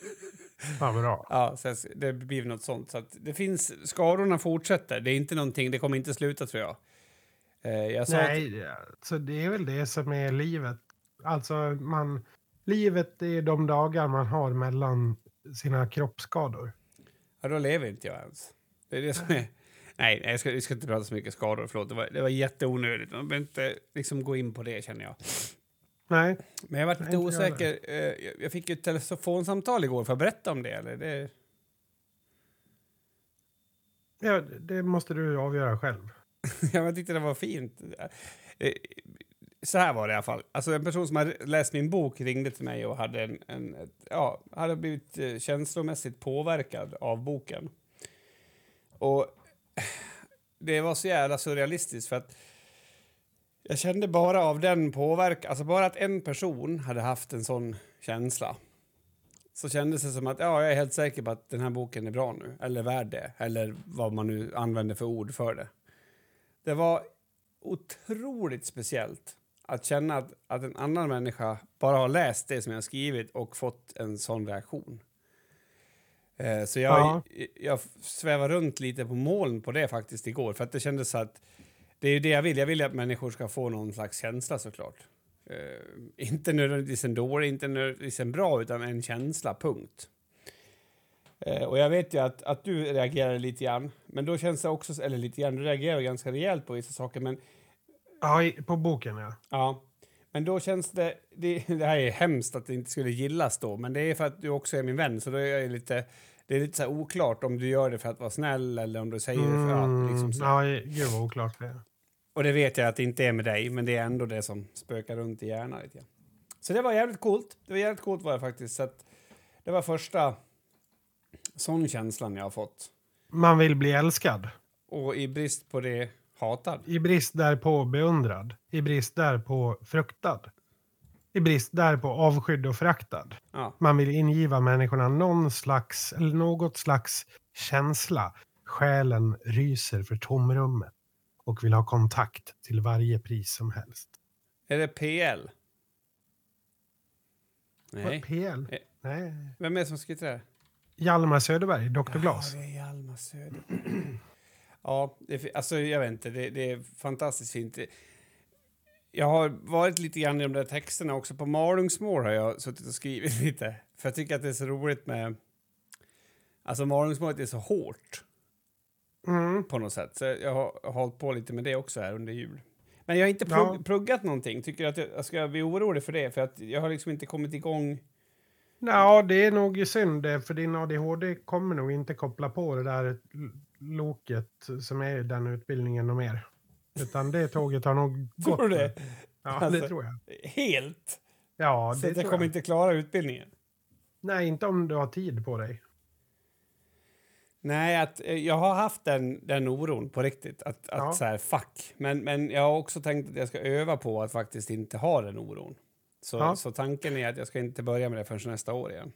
S2: *laughs*
S1: Vad bra.
S2: Ja, så det blir något sånt. Så det finns, skadorna fortsätter. Det är inte någonting, det kommer inte sluta tror jag. Eh, jag sa att,
S1: Nej, så det är väl det som är livet. Alltså, man, livet är de dagar man har mellan sina kroppsskador.
S2: ja, då lever inte jag ens. Det är det som är... Nej, jag ska, vi ska inte prata så mycket skador, förlåt. Det var, det var jätteonödigt. Man behöver inte liksom gå in på det känner jag.
S1: Nej,
S2: Men jag var lite
S1: jag
S2: osäker. Eh, jag- jag fick ju ett telefonsamtal igår. Får jag berätta om det? Eller? det
S1: ja, det måste du avgöra själv. *laughs*
S2: Ja, jag tyckte det var fint. Så här var det i alla fall. Alltså en person som hade läst min bok ringde till mig och hade, en, en, ett- ja, hade blivit eh, känslomässigt påverkad av boken. Och *sighs* det var så jävla surrealistiskt för att jag kände bara av den påverkan, alltså bara att en person hade haft en sån känsla så kändes det som att ja, jag är helt säker på att den här boken är bra nu, eller värd det, eller vad man nu använder för ord för det. Det var otroligt speciellt att känna att, att en annan människa bara har läst det som jag har skrivit och fått en sån reaktion. Eh, så jag,
S1: Ja.
S2: jag svävar runt lite på moln på det faktiskt igår, för att det kändes så att det är ju det jag vill. Jag vill att människor ska få någon slags känsla såklart. Eh, inte nödvändigtvis en dålig, inte nödvändigtvis en bra, utan en känsla, punkt. Eh, och jag vet ju att, att du reagerar lite grann, men då känns det också, eller lite grann, du reagerar ganska rejält på vissa saker, men
S1: Ja, på boken ja.
S2: ja. Men då känns det, det, det här är hemskt att det inte skulle gillas då, men det är för att du också är min vän, så då är jag lite, det är lite så oklart om du gör det för att vara snäll eller om du säger det för att liksom så.
S1: Mm, ja, gud vad oklart det är.
S2: Och det vet jag att det inte är med dig, men det är ändå det som spökar runt i hjärnan lite. Så det var jävligt coolt. Det var jävligt coolt var det faktiskt. Så det var första sån känslan jag har fått.
S1: Man vill bli älskad.
S2: Och i brist på det hatad.
S1: I brist därpå beundrad. I brist därpå fruktad. I brist därpå avskydd och föraktad.
S2: Ja.
S1: Man vill ingiva människorna någon slags, eller något slags känsla. Själen ryser för tomrummet och vill ha kontakt till varje pris som helst.
S2: Är det PL?
S1: Vad-
S2: Nej.
S1: PL?
S2: Eh.
S1: Nej.
S2: Vem är det som skrivit det?
S1: Hjalmar Söderberg, Dr. Glas.
S2: Ja, det är Hjalmar Söder. Ja, det, alltså jag vet inte, det, det är fantastiskt fint. Jag har varit lite grann i de där texterna också. På Malungsmål har jag suttit och skrivit *laughs* lite. För jag tycker att det är så roligt med... Alltså Malungsmålet är så hårt
S1: Mm.
S2: på något sätt. Så jag har, har hållit på lite med det också här under jul. Men jag har inte plugg,
S1: Ja.
S2: pluggat någonting. Tycker att jag, jag ska bli orolig för det? För att jag har liksom inte kommit igång.
S1: Ja, det är nog synd det, för din ADHD kommer nog inte koppla på det där loket som är den utbildningen och mer. Utan det tåget har nog gått. *laughs*
S2: Tror du det?
S1: Ja,
S2: Alltså,
S1: det tror jag.
S2: Helt?
S1: Ja,
S2: så
S1: det
S2: att jag kommer
S1: jag.
S2: inte klara utbildningen?
S1: Nej, inte om du har tid på dig.
S2: Nej, att, eh, jag har haft den, den oron på riktigt. Att, att
S1: Ja.
S2: så här, fuck. Men, men jag har också tänkt att jag ska öva på att faktiskt inte ha den oron. Så,
S1: Ja.
S2: så tanken är att jag ska inte börja med det förrän nästa år igen.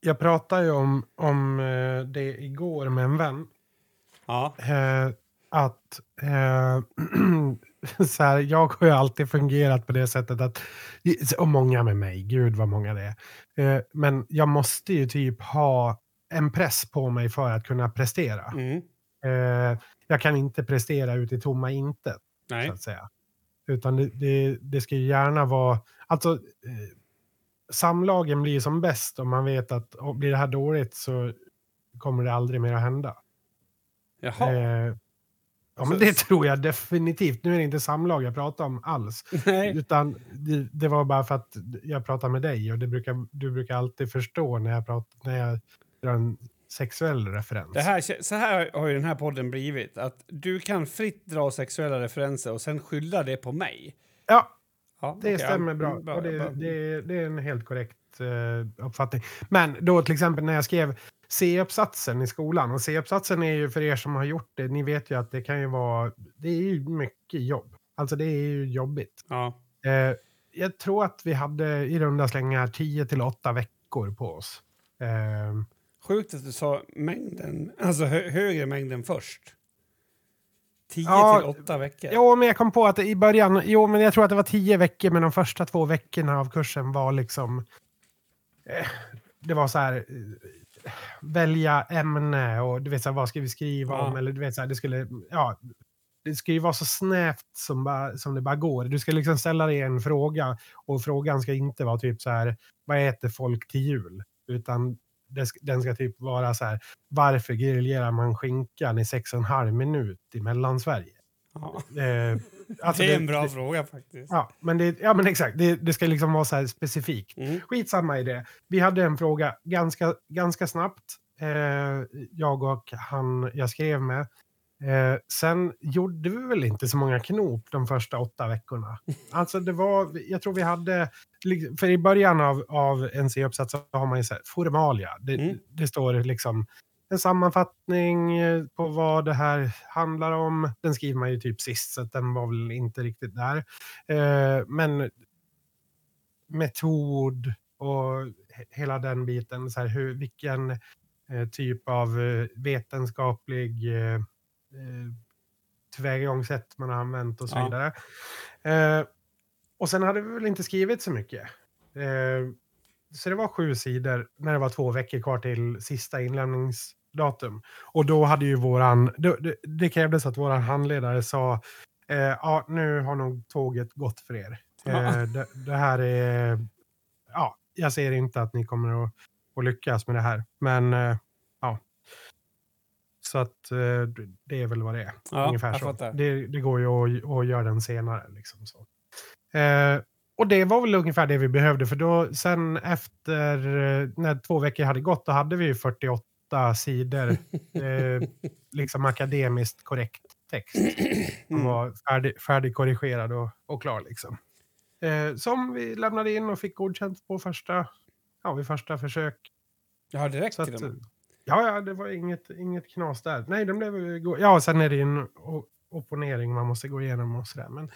S1: Jag pratade ju om, om eh, det igår med en vän.
S2: Ja,
S1: Eh, att eh, *clears throat* så här, jag har ju alltid fungerat på det sättet att, och många med mig, gud vad många det är. Eh, men jag måste ju typ ha en press på mig för att kunna prestera.
S2: mm.
S1: Eh, jag kan inte prestera ut i tomma intet, så
S2: nej.
S1: att säga. Utan det, det, det ska ju gärna vara, alltså eh, samlagen blir som bäst om man vet att om blir det här dåligt så kommer det aldrig mer att hända.
S2: Jaha.
S1: Eh, ja,
S2: Alltså-
S1: men det tror jag definitivt. Nu är det inte samlag jag pratar om alls. *laughs*
S2: nej.
S1: Utan det, det var bara för att jag pratar med dig och det brukar, du brukar alltid förstå när jag, pratar, när jag drar en sexuell referens.
S2: Det här, så här har ju den här podden blivit. Att du kan fritt dra sexuella referenser och sen skylla det på mig.
S1: Ja,
S2: Ja,
S1: det
S2: okej,
S1: stämmer bra.
S2: mm,
S1: och det,
S2: bra.
S1: det, det är en helt korrekt eh, uppfattning. Men då till exempel när jag skrev C-uppsatsen i skolan. Och C-uppsatsen är ju för er som har gjort det, ni vet ju att det kan ju vara, det är ju mycket jobb. Alltså det är ju jobbigt.
S2: Ja.
S1: Eh, jag tror att vi hade i runda slängar 10 till 8 veckor på oss. Eh,
S2: Sjukt att du sa mängden, alltså hö högre mängden först. 10
S1: Ja,
S2: till 8 veckor.
S1: jo, men jag kom på att i början, jo, men jag tror att det var 10 veckor, men de första två veckorna av kursen var liksom, eh, det var så här, välja ämne och du vet så här, vad ska vi skriva
S2: Ja.
S1: om eller du vet så här, det skulle, ja, det ska ju vara så snävt som, bara, som det bara går. Du ska liksom ställa dig en fråga och frågan ska inte vara typ så här, vad äter folk till jul? Utan den ska typ vara så här, varför grillerar man skinkan i sex och en halv minut i Mellansverige?
S2: Ja.
S1: Eh, *laughs* alltså
S2: det är en bra fråga faktiskt.
S1: Ja, men, det, ja, men exakt. Det, det ska liksom vara så här specifikt.
S2: Mm.
S1: Skitsamma i det. Vi hade en fråga ganska, ganska snabbt. Eh, jag och han jag skrev med. Eh, sen gjorde vi väl inte så många knop de första åtta veckorna. *laughs* Alltså det var, jag tror vi hade, för i början av, av en C-uppsats så har man ju så här, formalia. Det,
S2: Mm.
S1: det står liksom en sammanfattning eh, på vad det här handlar om. Den skriver man ju typ sist, så att den var väl inte riktigt där. Eh, men metod och he- hela den biten. Så här, hur, vilken eh, typ av eh, vetenskaplig eh, tillvägagångssätt man har använt och så
S2: Ja.
S1: vidare. Eh, och sen hade vi väl inte skrivit så mycket. Eh, så det var sju sidor när det var två veckor kvar till sista inlämningsdatum. Och då hade ju våran, då, det, det krävdes att våran handledare sa, eh, ja nu har nog tåget gått för er.
S2: Ja.
S1: Eh, det, det här är, ja, jag ser inte att ni kommer att, att lyckas med det här. Men eh. Så att eh, det är väl vad det är.
S2: Ja,
S1: Ungefär så. Det, det går ju att, att göra den senare. Liksom så. Eh, och det var väl ungefär det vi behövde. För då sen efter, eh, när två veckor hade gått, då hade vi ju 48 sidor *laughs* eh, liksom akademiskt korrekt text. *clears throat* Som
S2: Mm.
S1: var färdig, färdigkorrigerad och, och klar liksom. Eh, som vi lämnade in och fick godkänt på första, ja, vid första försök.
S2: Ja, direkt
S1: Så
S2: till
S1: att,
S2: och med.
S1: Ja, ja, det var inget, inget knas där. Nej, de blev, ja, sen är det ju en opponering man måste gå igenom och sådär. Men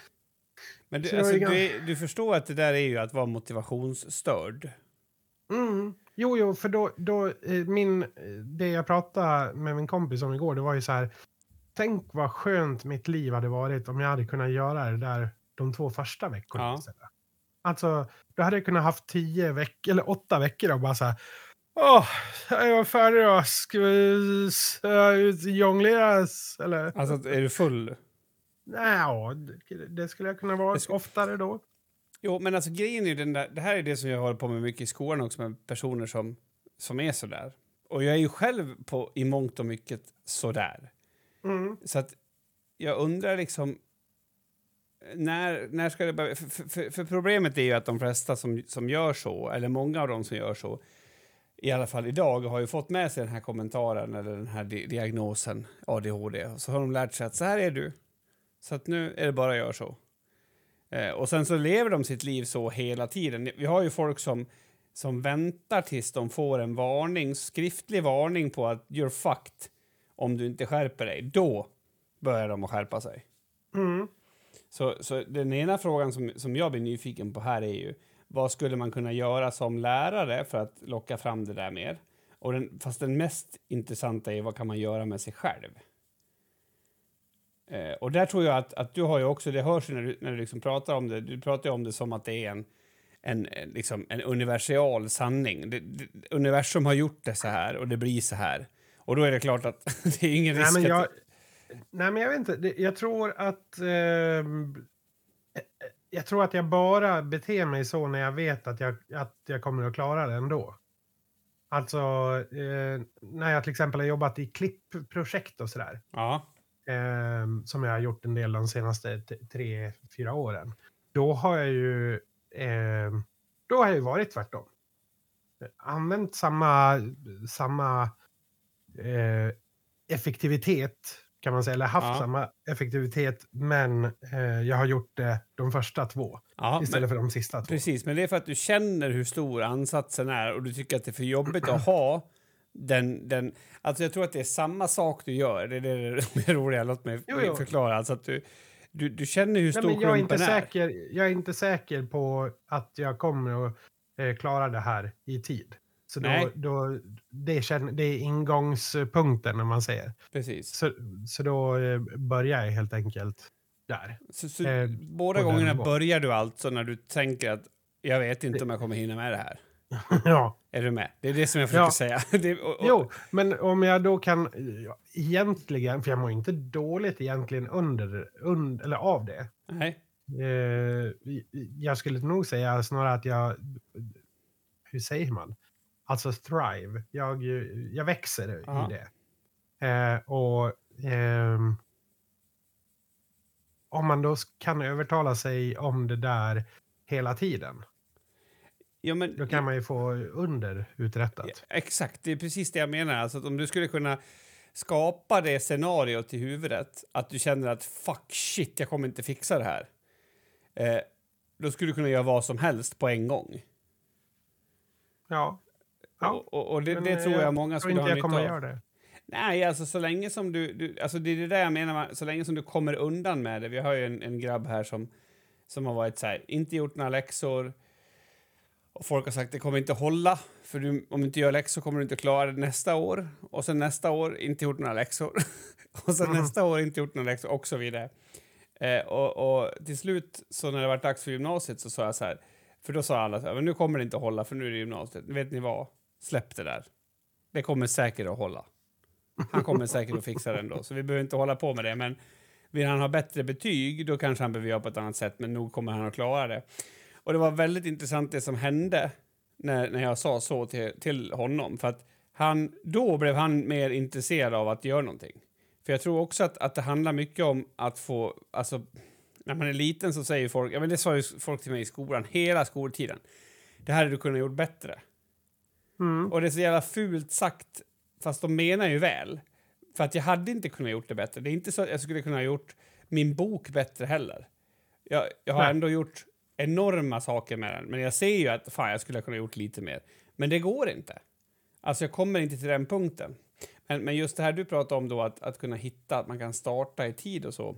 S2: Men du,
S1: så
S2: alltså,
S1: ju
S2: du, du förstår att det där är ju att vara motivationsstörd.
S1: Mm. Jo, jo, för då, då eh, min, eh, det jag pratade med min kompis om igår, det var ju så här. Tänk vad skönt mitt liv hade varit om jag hade kunnat göra det där de två första veckorna
S2: Ja.
S1: Alltså, då hade jag kunnat haft tio veckor, eller åtta veckor och bara så här. Åh, jag var färdig då. Ska vi äh, jongleras? Eller?
S2: Alltså, är du full?
S1: Nej, ja, det, det skulle jag kunna vara
S2: Det sk-
S1: oftare då.
S2: Jo, men alltså grejen är den där, det här är det som jag håller på med mycket i skolan också med personer som, som är sådär. Och jag är ju själv på, i mångt och mycket sådär.
S1: Mm.
S2: Så att jag undrar liksom, när, när ska det börja? För, för, för, för problemet är ju att de flesta som, som gör så, eller många av dem som gör så, i alla fall idag, har ju fått med sig den här kommentaren eller den här di diagnosen ADHD. Så har de lärt sig att så här är du. Så att nu är det bara att göra så. Eh, och sen så lever de sitt liv så hela tiden. Vi har ju folk som, som väntar tills de får en varning, skriftlig varning på att you're fucked om du inte skärper dig. Då börjar de att skärpa sig.
S1: Mm.
S2: Så, så den ena frågan som, som jag blir nyfiken på här är ju vad skulle man kunna göra som lärare för att locka fram det där mer? Och den, fast den mest intressanta är vad kan man göra med sig själv? Eh, och där tror jag att, att du har ju också, det hörs ju när du, när du liksom pratar om det, du pratar om det som att det är en, en, en, liksom en universal sanning. Det, det, universum har gjort det så här och det blir så här. Och då är det klart att *laughs* det är ingen
S1: Nej,
S2: risk
S1: men jag,
S2: att...
S1: nej, men jag vet inte. Jag tror att... eh, jag tror att jag bara beter mig så när jag vet att jag, att jag kommer att klara det ändå. Alltså, eh, när jag till exempel har jobbat i klippprojekt och sådär.
S2: Ja,
S1: ehm, som jag har gjort en del de senaste tre, fyra åren. Då har jag ju... ehm, då har jag ju varit tvärtom. Använt samma, samma eh, effektivitet kan man säga, eller haft
S2: Ja.
S1: samma effektivitet, men eh, jag har gjort det de första två
S2: ja men-
S1: istället för de sista två.
S2: Precis, men det är för att du känner hur stor ansatsen är och du tycker att det är för jobbigt att ha den... den alltså jag tror att det är samma sak du gör. Det är det *laughs* roliga. Låt mig
S1: Jo, jo.
S2: förklara. Alltså att du, du, du känner hur
S1: Nej,
S2: stor
S1: men jag, är inte
S2: är.
S1: säker, jag är inte säker på att jag kommer att eh, klara det här i tid. Så då, då, det, känner, det är ingångspunkten när man säger.
S2: Precis.
S1: Så, så då eh, börjar jag helt enkelt där.
S2: Så, så
S1: Eh,
S2: båda gångerna börjar du alltså när du tänker att jag vet inte
S1: Det-
S2: om jag kommer hinna med det här. *laughs*
S1: ja.
S2: Är du med? Det är det som jag försöker
S1: Ja.
S2: säga. *laughs* Det, och, och,
S1: Jo, men om jag då kan ja, egentligen, för jag mår inte dåligt egentligen under, under eller av det.
S2: Nej.
S1: Eh, jag skulle nog säga snarare att jag, hur säger man? Alltså thrive. Jag, jag växer
S2: Ja.
S1: i det. Eh, och ehm, om man då kan övertala sig om det där hela tiden,
S2: Ja, men,
S1: då kan man ju få under uträttat.
S2: Ja, Exakt, det är precis det jag menar. Alltså om du skulle kunna skapa det scenariot i huvudet, att du känner att fuck shit, jag kommer inte fixa det här. Eh, då skulle du kunna göra vad som helst på en gång.
S1: Ja. Ja,
S2: och och, och det, det
S1: eh,
S2: tror jag många
S1: tror
S2: skulle
S1: inte
S2: ha
S1: jag
S2: nytta
S1: kommer
S2: av.
S1: göra det.
S2: Nej, alltså så länge som du, du... Alltså det är det där jag menar, så länge som du kommer undan med det. Vi har ju en, en grabb här som, som har varit så här, inte gjort några läxor. Och folk har sagt det kommer inte hålla, för du, om du inte gör läxor kommer du inte klara det nästa år. Och sen nästa år, inte gjort några läxor. *laughs* och sen
S1: Mhm.
S2: nästa år, inte gjort några läxor och så vidare. Eh, och, och till slut, så när det var dags för gymnasiet så sa jag så här, för då sa alla så här, men nu kommer det inte att hålla för nu är det gymnasiet. Vet ni vad? Släpp det där. Det kommer säkert att hålla. Han kommer säkert att fixa det ändå, så vi behöver inte hålla på med det. Men vill han ha bättre betyg, då kanske han behöver göra på ett annat sätt, men nog kommer han att klara det. Och det var väldigt intressant det som hände när, när jag sa så till, till honom, för att han, då blev han mer intresserad av att göra någonting. För jag tror också att, att det handlar mycket om att få, alltså, när man är liten så säger folk, ja men det sa ju folk till mig i skolan, hela skoltiden, det här hade du kunnat gjort bättre.
S1: Mm.
S2: Och det är så jävla fult sagt, fast de menar ju väl. För att jag hade inte kunnat gjort det bättre. Det är inte så att jag skulle kunna ha gjort min bok bättre heller. Jag, jag har
S1: Nej.
S2: ändå gjort enorma saker med den, men jag ser ju att fan, jag skulle kunna ha gjort lite mer. Men det går inte. Alltså jag kommer inte till den punkten. Men, men just det här du pratar om då, att, att kunna hitta, att man kan starta i tid och så.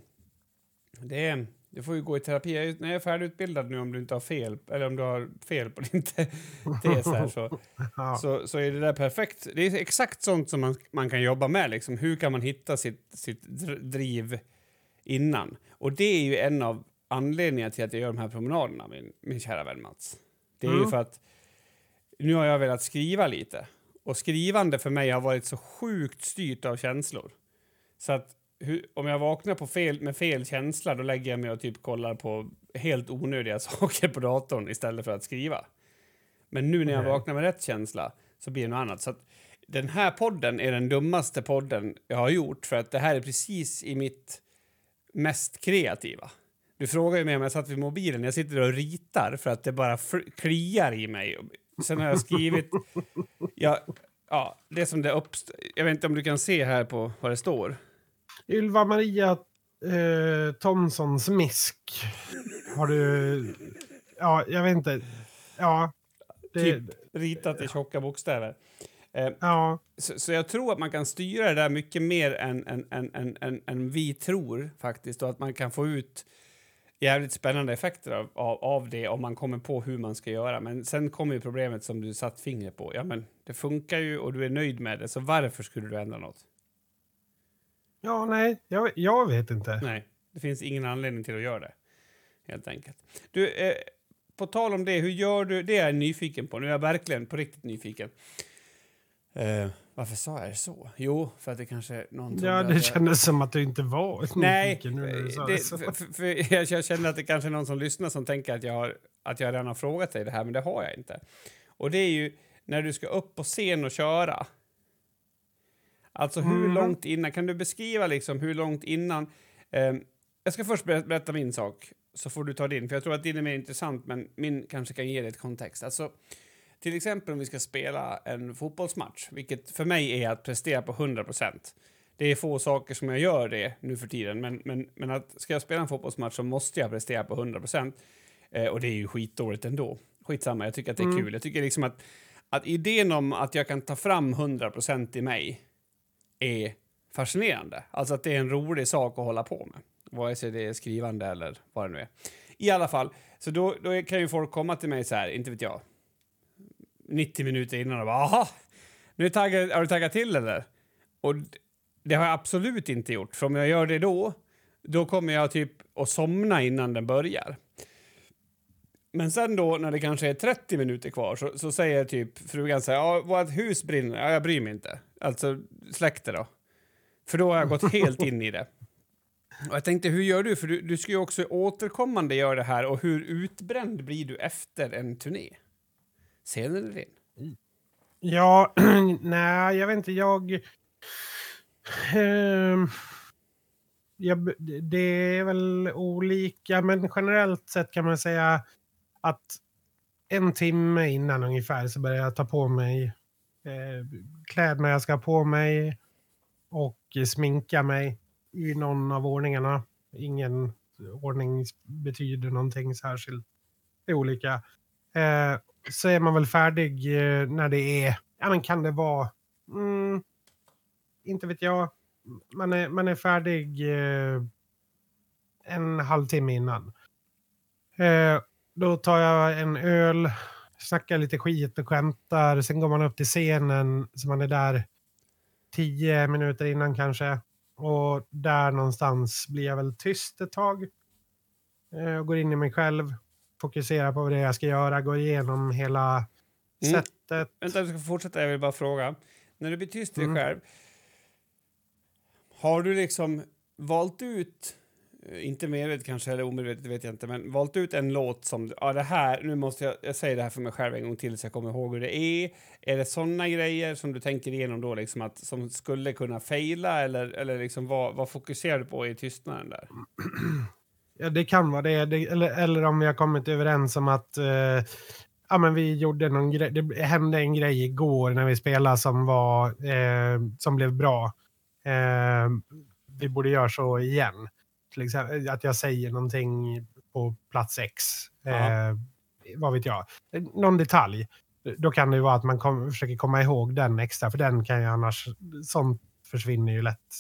S2: Det, är- du får ju gå i terapi. Jag är, när jag är färdigutbildad nu, om du inte har fel, eller om du har fel på din te- *laughs* tes här, så, *laughs*
S1: Ja.
S2: så, så är det där perfekt. Det är exakt sånt som man, man kan jobba med. Liksom. Hur kan man hitta sitt, sitt dr- driv innan? Och det är ju en av anledningarna till att jag gör de här promenaderna, min, min kära vän Mats. Det är ju
S1: Mm.
S2: för att nu har jag velat skriva lite. Och skrivande för mig har varit så sjukt styrt av känslor. Så att hur, om jag vaknar på fel, med fel känsla då lägger jag mig och typ kollar på helt onödiga *laughs* saker på datorn istället för att skriva. Men nu när jag
S1: Okej.
S2: vaknar med rätt känsla så blir det något annat. Så att den här podden är den dummaste podden jag har gjort för att det här är precis i mitt mest kreativa. Du frågar ju mig om jag satt vid mobilen. Jag sitter och ritar för att det bara kliar i mig. Sen har jag skrivit... *laughs* Ja, ja, det som det uppst- Jag vet inte om du kan se här på vad det står.
S1: Ylva Maria eh, Thomson Smisk. Har du... Ja, jag vet inte. Ja. Det,
S2: Typ ritat i tjocka bokstäver. Eh,
S1: Ja.
S2: så, så jag tror att man kan styra det där mycket mer än, än, än, än, än, än vi tror faktiskt och att man kan få ut jävligt spännande effekter av, av, av det om man kommer på hur man ska göra. Men sen kommer ju problemet som du satt fingret på. Ja, men det funkar ju och du är nöjd med det, så varför skulle du ändra något?
S1: Ja, nej. Jag, jag vet inte.
S2: Nej, det finns ingen anledning till att göra det. Helt enkelt. Du, eh, på tal om det, hur gör du? Det är jag nyfiken på. Nu är jag verkligen på riktigt nyfiken. Eh, varför sa jag så? Jo, för att det kanske någon
S1: Ja, det kändes som att du inte var
S2: Nej,
S1: nyfiken
S2: det,
S1: det. så.
S2: för, för, för jag, jag känner att det kanske är någon som lyssnar som tänker att jag, har, att jag redan har frågat dig det här, men det har jag inte. Och det är ju när du ska upp på scen och köra. Alltså hur
S1: Mhm.
S2: långt innan, kan du beskriva liksom hur långt innan? ehm, jag ska först berätta, berätta min sak, så får du ta din, för jag tror att din är mer intressant, men min kanske kan ge dig ett kontext. Alltså, till exempel om vi ska spela en fotbollsmatch, vilket för mig är att prestera på 100 procent. Det är få saker som jag gör det nu för tiden, men, men, men att ska jag spela en fotbollsmatch så måste jag prestera på 100 procent. Eh, och det är ju skitdåligt ändå. Skitsamma, jag tycker att det är
S1: Mm.
S2: kul. Jag tycker liksom att, att idén om att jag kan ta fram 100 procent i mig är fascinerande. Alltså att det är en rolig sak att hålla på med. Vare sig det är skrivande eller vad det nu är. I alla fall, så då, då kan ju folk komma till mig så här, inte vet jag, 90 minuter innan och bara aha, nu är taggad, har du taggat till eller? Och det har jag absolut inte gjort, för om jag gör det då, då kommer jag typ att somna innan den börjar. Men sen då när det kanske är 30 minuter kvar så, så säger typ frugan så här, ja, vårt hus brinner, ja, jag bryr mig inte. Alltså släck det då. För då har jag gått *laughs* helt in i det. Och jag tänkte, hur gör du? För du, du ska ju också återkommande göra det här och hur utbränd blir du efter en turné? Sen eller in?
S1: Ja, *clears throat* nej, jag vet inte. Jag... ehm, jag... Det är väl olika, men generellt sett kan man säga att en timme innan ungefär så börjar jag ta på mig eh, kläderna jag ska ha på mig och sminka mig i någon av ordningarna. Ingen ordning betyder någonting särskilt. Det är olika. Eh, så är man väl färdig eh, när det är, ja men kan det vara, mm, inte vet jag, man är, man är färdig eh, en halvtimme innan. Eh, Eh, då tar jag en öl, snackar lite skit och skämtar, sen går man upp till scenen så man är där tio minuter innan kanske. Och där någonstans blir jag väl tyst ett tag. Eh, och går in i mig själv, fokuserar på vad det är jag ska göra, går igenom hela
S2: Mm.
S1: sättet.
S2: Vänta, du ska fortsätta. Jag vill bara fråga. När du blir tyst i dig
S1: Mm.
S2: själv, har du liksom valt ut, eh, Eh, inte medvetet kanske eller omedvetet, vet jag inte, men valt ut en låt som, ja det här, nu måste jag, jag säger det här för mig själv en gång till så jag kommer ihåg hur det är. Är det såna grejer som du tänker igenom då, liksom att, som skulle kunna fejla eller, eller liksom vad, vad fokuserar du på i tystnaden där? *clears throat*
S1: Ja, det kan vara det. det eller, eller om vi har kommit överens om att eh, ja, men vi gjorde någon grej. Det hände en grej igår när vi spelade som, var, eh, som blev bra. Eh, vi borde göra så igen. Till exempel att jag säger någonting på plats X. Eh. Vad vet jag. Någon detalj. Då kan det ju vara att man kom, försöker komma ihåg den extra. För den kan ju annars... Sånt försvinner ju lätt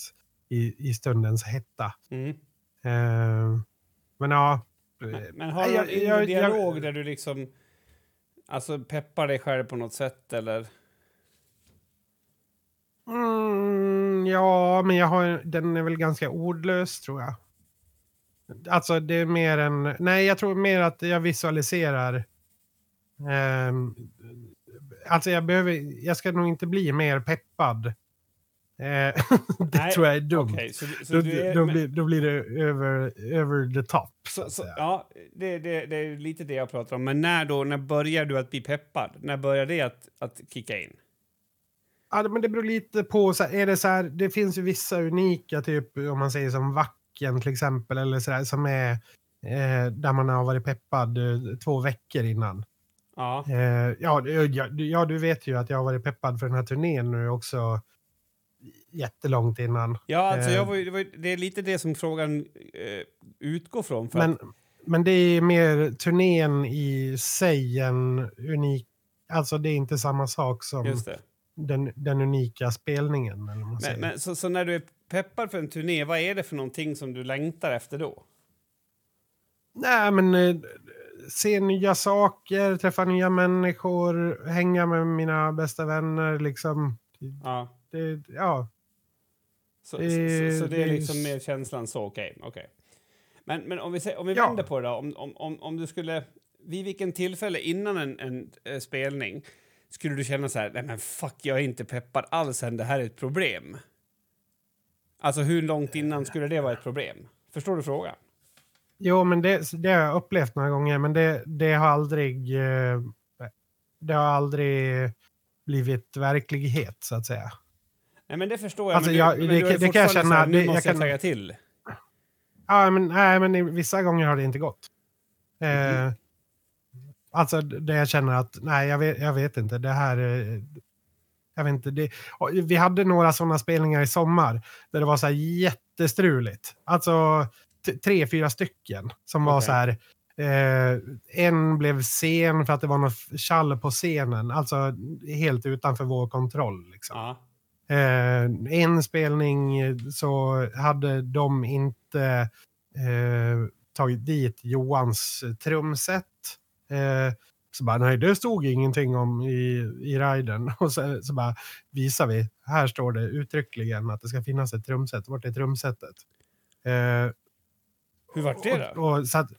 S1: i, i stundens hetta.
S2: Mm.
S1: Eh, men ja.
S2: Men, men har du någon
S1: jag-
S2: inre
S1: jag-
S2: dialog där du liksom alltså peppar dig själv på något sätt eller?
S1: Mm, ja, men jag har, den är väl ganska ordlös tror jag. Alltså det är mer en... Nej, jag tror mer att jag visualiserar. ehm, alltså jag behöver... Jag ska nog inte bli mer peppad. Eh, *laughs* det
S2: Nej,
S1: tror jag är dumt.
S2: Okej, så, så
S1: Då,
S2: du är,
S1: då,
S2: men-
S1: blir, då blir det över, över the top. Så,
S2: Så, ja, det, det, det är lite det jag pratar om. Men när då, när börjar du att bli peppad? När börjar det att, att kicka in?
S1: Ja, men det beror lite på. Så här, är det, så här, det finns ju vissa unika, typ om man säger som Vacken till exempel, eller så där, som är eh, där man har varit peppad eh, två veckor innan.
S2: Ja.
S1: Eh, ja, du- ja, ja, du vet ju att jag har varit peppad för den här turnén nu också jättelångt innan.
S2: Ja, alltså
S1: Eh.
S2: jag var, ju- det, var, ju- det är lite det som frågan eh, utgår från.
S1: Men,
S2: att,
S1: men det är mer turnén i sig en unik... Alltså det är inte samma sak som
S2: just det.
S1: Den, den unika spelningen. Eller man säger.
S2: Men, men, så, så när du är peppad för en turné, vad är det för någonting som du längtar efter då?
S1: Nej, men eh, se nya saker, träffa nya människor, hänga med mina bästa vänner. Liksom.
S2: Ja.
S1: Det, ja.
S2: Så,
S1: Det-
S2: så, så, det är liksom mer känslan så, okej. okej. Men, men om vi, om vi
S1: Ja.
S2: vänder på det då, om, om, om, om du skulle, vid vilken tillfälle innan en, en eh, spelning skulle du känna så här, nej men fuck, jag är inte peppad alls än, det här är ett problem? Alltså hur långt innan skulle det vara ett problem? Förstår du frågan?
S1: Jo, men det, det har jag upplevt några gånger, men det, det har aldrig... eh, Det har aldrig blivit verklighet, så att säga.
S2: Nej men det förstår jag,
S1: Alltså,
S2: men,
S1: jag-
S2: du, men
S1: det
S2: du
S1: det kan jag
S2: så här,
S1: känna,
S2: nu
S1: jag
S2: måste jag
S1: kan-
S2: tagga till.
S1: Ja, men, nej, men vissa gånger har det inte gått. Eh,
S2: Mhm.
S1: Alltså där jag känner att, nej, jag vet, jag vet inte. Det här... eh, Jag vet inte. Det, vi hade några sådana spelningar i sommar där det var så här jättestruligt. Alltså tre, fyra stycken som var
S2: Okej.
S1: så här. Eh, en blev sen för att det var något tjall på scenen. Alltså helt utanför vår kontroll. Liksom.
S2: Ja.
S1: Eh, en spelning eh, så hade de inte eh, tagit dit Johans eh, trumset. Eh, så bara, nej det stod ingenting om i, i riden. *laughs* Och så, så bara visar vi, här står det uttryckligen att det ska finnas ett trumset. Vart är trumsetet? Eh,
S2: Hur vart det då?
S1: och, och, så att,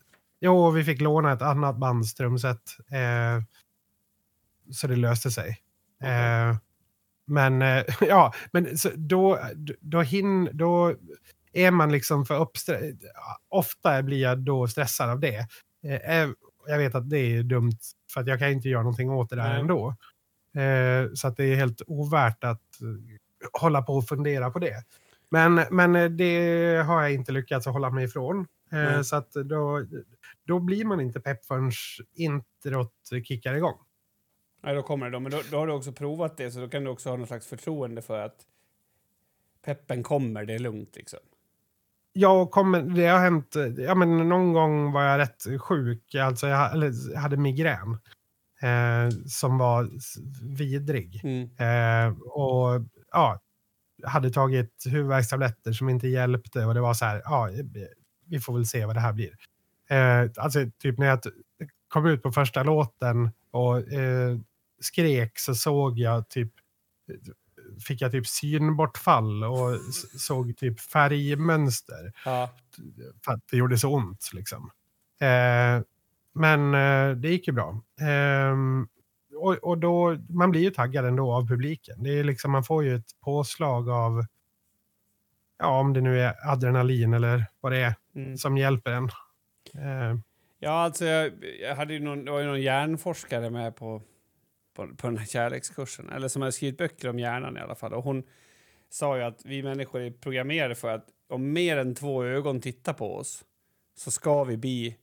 S1: Jo, vi fick låna ett annat bandstrumset. Eh, så det löste sig. Eh, men eh, *laughs* ja, men så då, då, hin, då är man liksom för uppstressad. Ofta blir jag då stressad av det. Jag vet att det är dumt för att jag kan inte göra någonting åt det där
S2: Nej.
S1: ändå. Eh, så att det är helt ovärt att eh, hålla på och fundera på det. Men, men eh, det har jag inte lyckats hålla mig ifrån.
S2: Nej.
S1: så att då, då blir man inte pepp förrän introt kickar igång.
S2: Nej, då kommer det då. Men då, då har du också provat det, så då kan du också ha någon slags förtroende för att peppen kommer, det är lugnt liksom.
S1: Jag kommer, det har hänt, ja men någon gång var jag rätt sjuk, alltså jag, eller, hade migrän. Eh, som var vidrig.
S2: Mm.
S1: Eh, och ja, hade tagit huvudvärkstabletter som inte hjälpte och det var så här, ja, vi får väl se vad det här blir. Eh, alltså typ när jag kom ut på första låten och eh, skrek så såg jag typ fick jag typ synbortfall och såg typ färgmönster
S2: Ja.
S1: för att det gjorde så ont. Liksom. Eh, men eh, det gick ju bra. Ehm, och, och då, man blir ju taggad ändå av publiken. Det är liksom, man får ju ett påslag av, ja om det nu är adrenalin eller vad det är
S2: Mm.
S1: som hjälper en. Eh,
S2: Ja, alltså jag, jag hade ju någon, det var ju någon hjärnforskare med på, på, på den här kärlekskursen, eller som har skrivit böcker om hjärnan i alla fall. Och hon sa ju att vi människor är programmerade för att om mer än två ögon tittar på oss så ska vi bli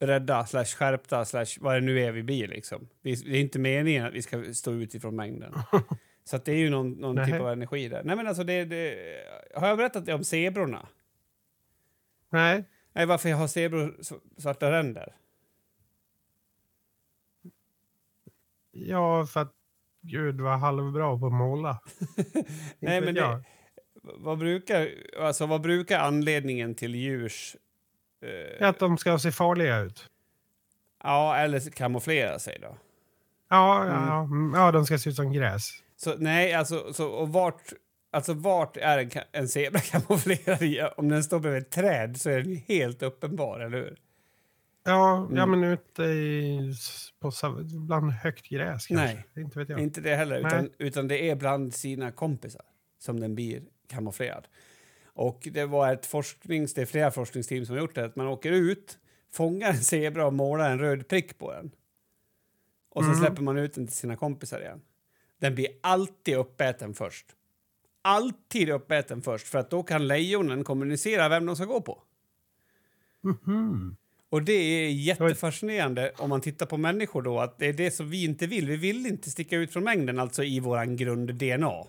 S2: rädda, slash skärpta, slash vad det nu är vi blir liksom. Vi, det är inte meningen att vi ska stå ut ifrån mängden. *laughs* Så att det är ju någon, någon typ av energi där. Nej men alltså det, det, har jag berättat det om zebrorna?
S1: nej,
S2: Nej, varför har zebror svarta ränder?
S1: Ja för att Gud var halvbra på att måla. *laughs*
S2: Nej, men det, vad, brukar, alltså, vad brukar anledningen till djurs... Eh,
S1: Att de ska se farliga ut.
S2: ja, eller kamouflera sig då?
S1: Ja,
S2: Mm.
S1: ja, mm, ja, de ska se ut som gräs.
S2: Så nej, alltså, så, och vart, alltså, vart är en, en zebra *laughs* kamouflerad? Om den står bredvid ett träd så är den helt uppenbar, eller hur?
S1: Ja, ja
S2: Mm.
S1: men ute i, på, bland högt gräs kanske.
S2: Nej.
S1: Inte vet jag.
S2: Inte det heller,
S1: Nej.
S2: utan, utan det är bland sina kompisar som den blir kamouflerad. Och det var ett forsknings, det är flera forskningsteam som har gjort det, att man åker ut, fångar en zebra och målar en röd prick på den. Och sen
S1: Mm.
S2: släpper man ut den till sina kompisar igen. Den blir alltid uppäten först. Alltid uppäten först, för att då kan lejonen kommunicera vem de ska gå på.
S1: Mhm.
S2: Och det är jättefascinerande om man tittar på människor då, att det är det som vi inte vill. Vi vill inte sticka ut från mängden, alltså i våran grund-DNA.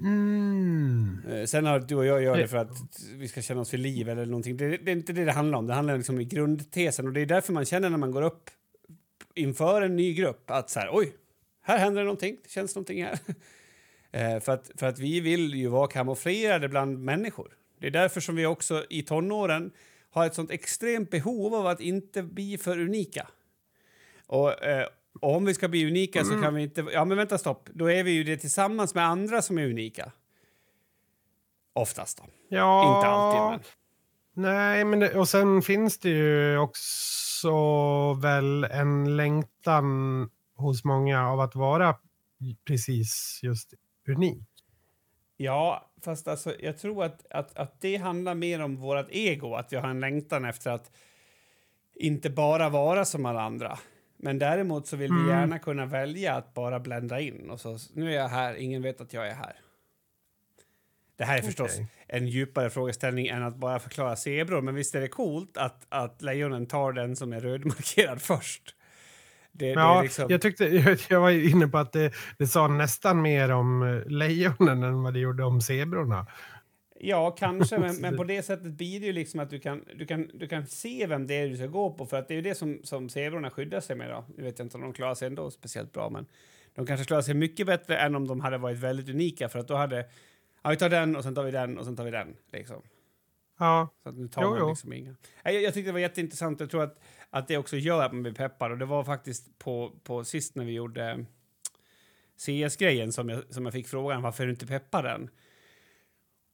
S1: Mm.
S2: Eh, Sen har du och jag gör det
S1: Det-
S2: för att vi ska känna oss vid liv eller någonting. Det, det är inte det det handlar om. Det handlar liksom om grundtesen och det är därför man känner när man går upp inför en ny grupp att så här, oj, här händer det någonting. Det känns någonting här. *laughs* Eh, för, att, för att vi vill ju vara kamouflerade bland människor. Det är därför som vi också i tonåren har ett sånt extremt behov av att inte bli för unika. Och, eh, och om vi ska bli unika så kan vi inte... Ja, men vänta, stopp. Då är vi ju det tillsammans med andra som är unika. Oftast då.
S1: Ja,
S2: Inte alltid, men...
S1: Nej, men det, och sen finns det ju också väl en längtan hos många av att vara precis just unik.
S2: Ja, fast alltså, jag tror att, att, att det handlar mer om vårt ego, att vi har en längtan efter att inte bara vara som alla andra. Men däremot så vill vi
S1: Mm.
S2: gärna kunna välja att bara blända in. Och så, nu är jag här, ingen vet att jag är här. Det här är förstås
S1: Okej.
S2: en djupare frågeställning än att bara förklara zebror. Men visst är det coolt att, att lejonen tar den som är rödmarkerad *laughs* först? Det, det
S1: Ja,
S2: liksom...
S1: jag, tyckte, jag, *laughs* jag var inne på att det, det sa nästan mer om eh, lejonen än vad det gjorde om zebrorna.
S2: Ja, kanske, men, men *laughs* på det sättet blir det ju liksom att du kan, du, kan, du kan se vem det är du ska gå på, för att det är ju det som, som zebrorna skyddar sig med. Då. Nu vet jag inte om de klarar sig ändå speciellt bra, men de kanske klarar sig mycket bättre än om de hade varit väldigt unika, för att då hade... Ja, vi tar den och sen tar vi den och sen tar vi den, liksom.
S1: Ja,
S2: Så att nu tar
S1: Jo,
S2: man
S1: jo.
S2: liksom inga. Nej, Jag, jag tyckte det var jätteintressant. Jag tror att, att det också gör att man blir peppad. Och det var faktiskt på, på sist när vi gjorde CS-grejen som jag, som jag fick frågan varför du inte peppar den?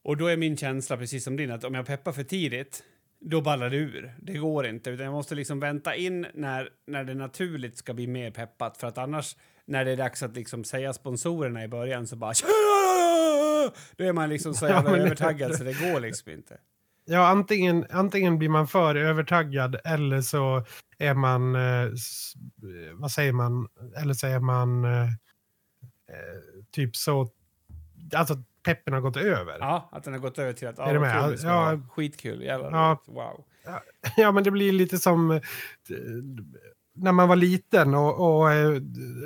S2: Och då är min känsla precis som din att om jag peppar för tidigt då ballar det ur. Det går inte. Utan jag måste liksom vänta in när, när det naturligt ska bli mer peppat. För att annars, när det är dags att liksom säga sponsorerna i början så bara... *laughs* Då är man liksom så jävla övertaggad så det går liksom inte.
S1: Ja, antingen, antingen blir man för övertaggad eller så är man, eh, eh, vad säger man, eller så är man eh, eh, typ så, alltså peppen har gått över. Ja.
S2: Ja, att den har gått över till att...
S1: Är
S2: Ja, vad
S1: med?
S2: kul det
S1: Ja.
S2: vara. Skitkul. Jävlar
S1: Ja.
S2: Wow. *laughs*
S1: men det blir lite som eh, när man var liten och, och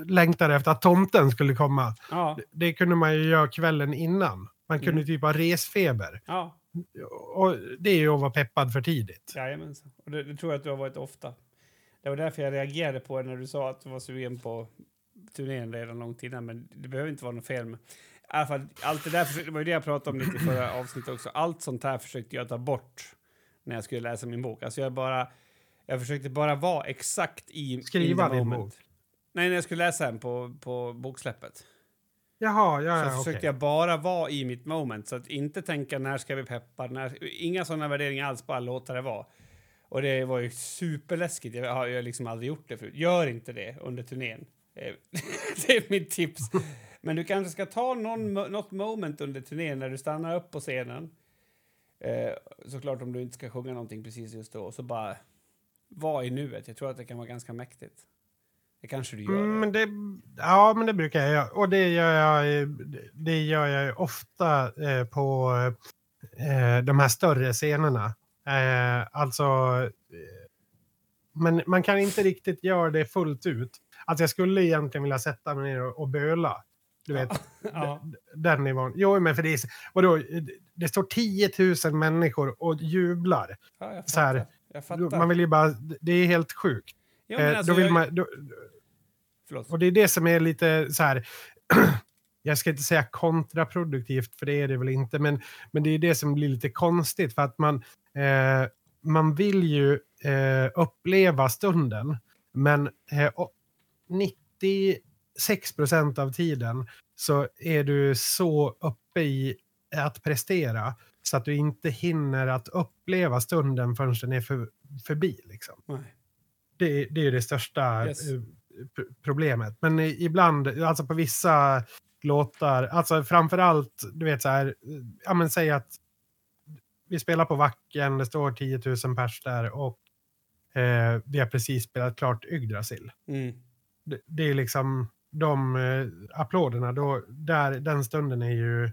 S1: längtade efter att tomten skulle komma.
S2: Ja,
S1: Det kunde man ju göra kvällen innan. Man kunde
S2: Mm.
S1: typ ha resfeber.
S2: ja.
S1: Och det är ju att vara peppad för tidigt.
S2: Jajamensan. Och det, det tror jag att du har varit ofta. Det var därför jag reagerade på det när du sa att du var sugen på turnén redan långt innan. Men det behöver inte vara något fel med. I alla fall, allt det där det var ju det jag pratade om lite i förra *clears throat* avsnittet också. Allt sånt här försökte jag ta bort när jag skulle läsa min bok. Alltså jag bara... Jag försökte bara vara exakt i...
S1: Skriva
S2: in
S1: din
S2: moment.
S1: bok?
S2: Nej, när jag skulle läsa den på, på boksläppet.
S1: Jaha, ja,
S2: Så
S1: ja,
S2: försökte
S1: okej.
S2: jag bara vara i mitt moment. Så att inte tänka när ska vi peppa, när, inga sådana värderingar alls, bara låta det vara. Och det var ju superläskigt. Jag har ju liksom aldrig gjort det förut. Gör inte det under turnén. Eh, *laughs* det är mitt tips. Men du kanske ska ta någon, något moment under turnén när du stannar upp på scenen. Eh, såklart om du inte ska sjunga någonting precis just då. Så bara var i nuet. Jag tror att det kan vara ganska mäktigt. Det kanske du gör.
S1: Mm, men det, ja, men det brukar jag göra. Och det gör jag, det gör jag ofta eh, på eh, de här större scenerna. Eh, alltså, eh, men man kan inte riktigt göra det fullt ut. Alltså jag skulle egentligen vilja sätta mig ner och, och böla. Du vet,
S2: ja.
S1: den nivån. Jo, men för det är, vadå, det står 10 000 människor och jublar.
S2: ja,
S1: Så här. Man vill ju bara, det är helt sjukt.
S2: ja, men
S1: Eh,
S2: alltså,
S1: då vill
S2: jag,
S1: man, då,
S2: Förlåt.
S1: och det är det som är lite så här, *clears throat* jag ska inte säga kontraproduktivt, för det är det väl inte, men, men det är det som blir lite konstigt för att man, eh, man vill ju eh, uppleva stunden, men eh, och 96 procent av tiden så är du så uppe i att prestera så att du inte hinner att uppleva stunden förrän den är för, förbi. Liksom.
S2: Nej.
S1: Det, det är det största
S2: Yes.
S1: Problemet. Men ibland, alltså på vissa låtar, alltså framförallt, du vet så här, ja men säg att vi spelar på Vacken, det står 10 000 pers där och eh, vi har precis spelat klart Yggdrasil.
S2: Mm.
S1: Det, det är liksom de eh, applåderna, då, där, den stunden är ju,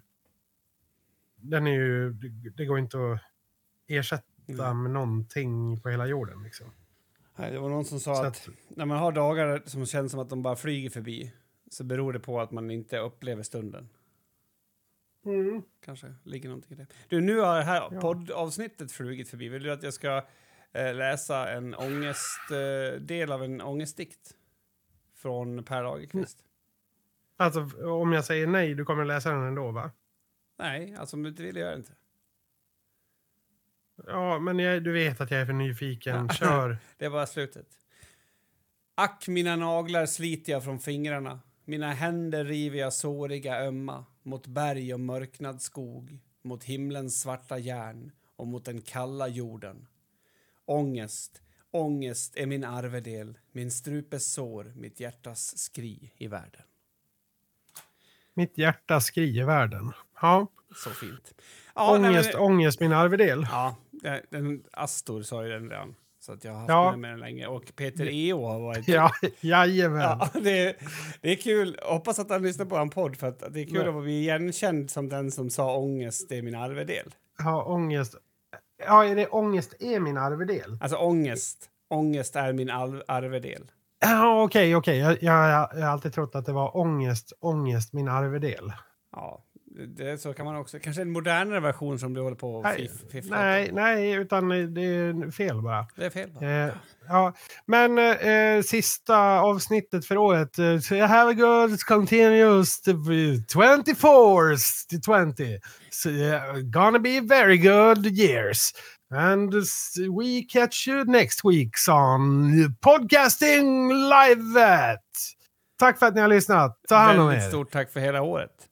S1: den är ju, det, det går inte att ersätta
S2: Mm.
S1: med någonting på hela jorden. Liksom.
S2: Nej, det var någon som sa att,
S1: att-
S2: när man har dagar som känns som att de bara flyger förbi så beror det på att man inte upplever stunden. Kanske ligger någonting i det. Du, nu har det här
S1: Ja.
S2: poddavsnittet flugit förbi. Vill du att jag ska eh, läsa en ångest, eh, del av en ångestdikt? Från Per Lagerkvist.
S1: Alltså om jag säger nej, du kommer läsa den ändå va?
S2: Nej, alltså om du inte vill gör jag inte.
S1: Ja, men jag, du vet att jag är för nyfiken. Kör. *laughs*
S2: Det bara slutet. Ack, mina naglar sliter jag från fingrarna. Mina händer river jag såriga ömma mot berg och mörknad skog, mot himlens svarta järn och mot den kalla jorden. Ångest, ångest är min arvedel, min strupes sår, mitt hjärtas skri i världen.
S1: Mitt hjärta skriver världen. Ja,
S2: Så fint. Ja, nej,
S1: ångest,
S2: men-
S1: ångest, min arvedel.
S2: Ja, den, Astor sa ju den redan. Så att jag har haft
S1: Ja.
S2: med mig den länge. Och Peter E.O. har varit
S1: Ja, jajamän.
S2: Ja, det, är, det är kul. Hoppas att han lyssnar på en podd för att det är kul
S1: Ja.
S2: att bli igenkänd som den som sa ångest är min arvedel.
S1: Ja, ångest. Ja, är det ångest är min arvedel?
S2: Alltså ångest. Ångest är min arvedel.
S1: Ja, okej, okej. Jag, jag, jag har alltid trott att det var ångest, ångest, min arvedel.
S2: Ja, det, så kan man också. Kanske en modernare version som du håller på och
S1: Nej,
S2: fiff, fifflar
S1: nej, nej, utan det är fel bara.
S2: Det är fel. bara.
S1: Eh, ja, men eh, sista avsnittet för året. Eh, have a good to be 24 to 20. So, uh, gonna be very good years. And we catch you next week on podcasting live at. Tack för att ni har lyssnat. Ta hand om
S2: Väldigt
S1: er.
S2: stort tack för hela året.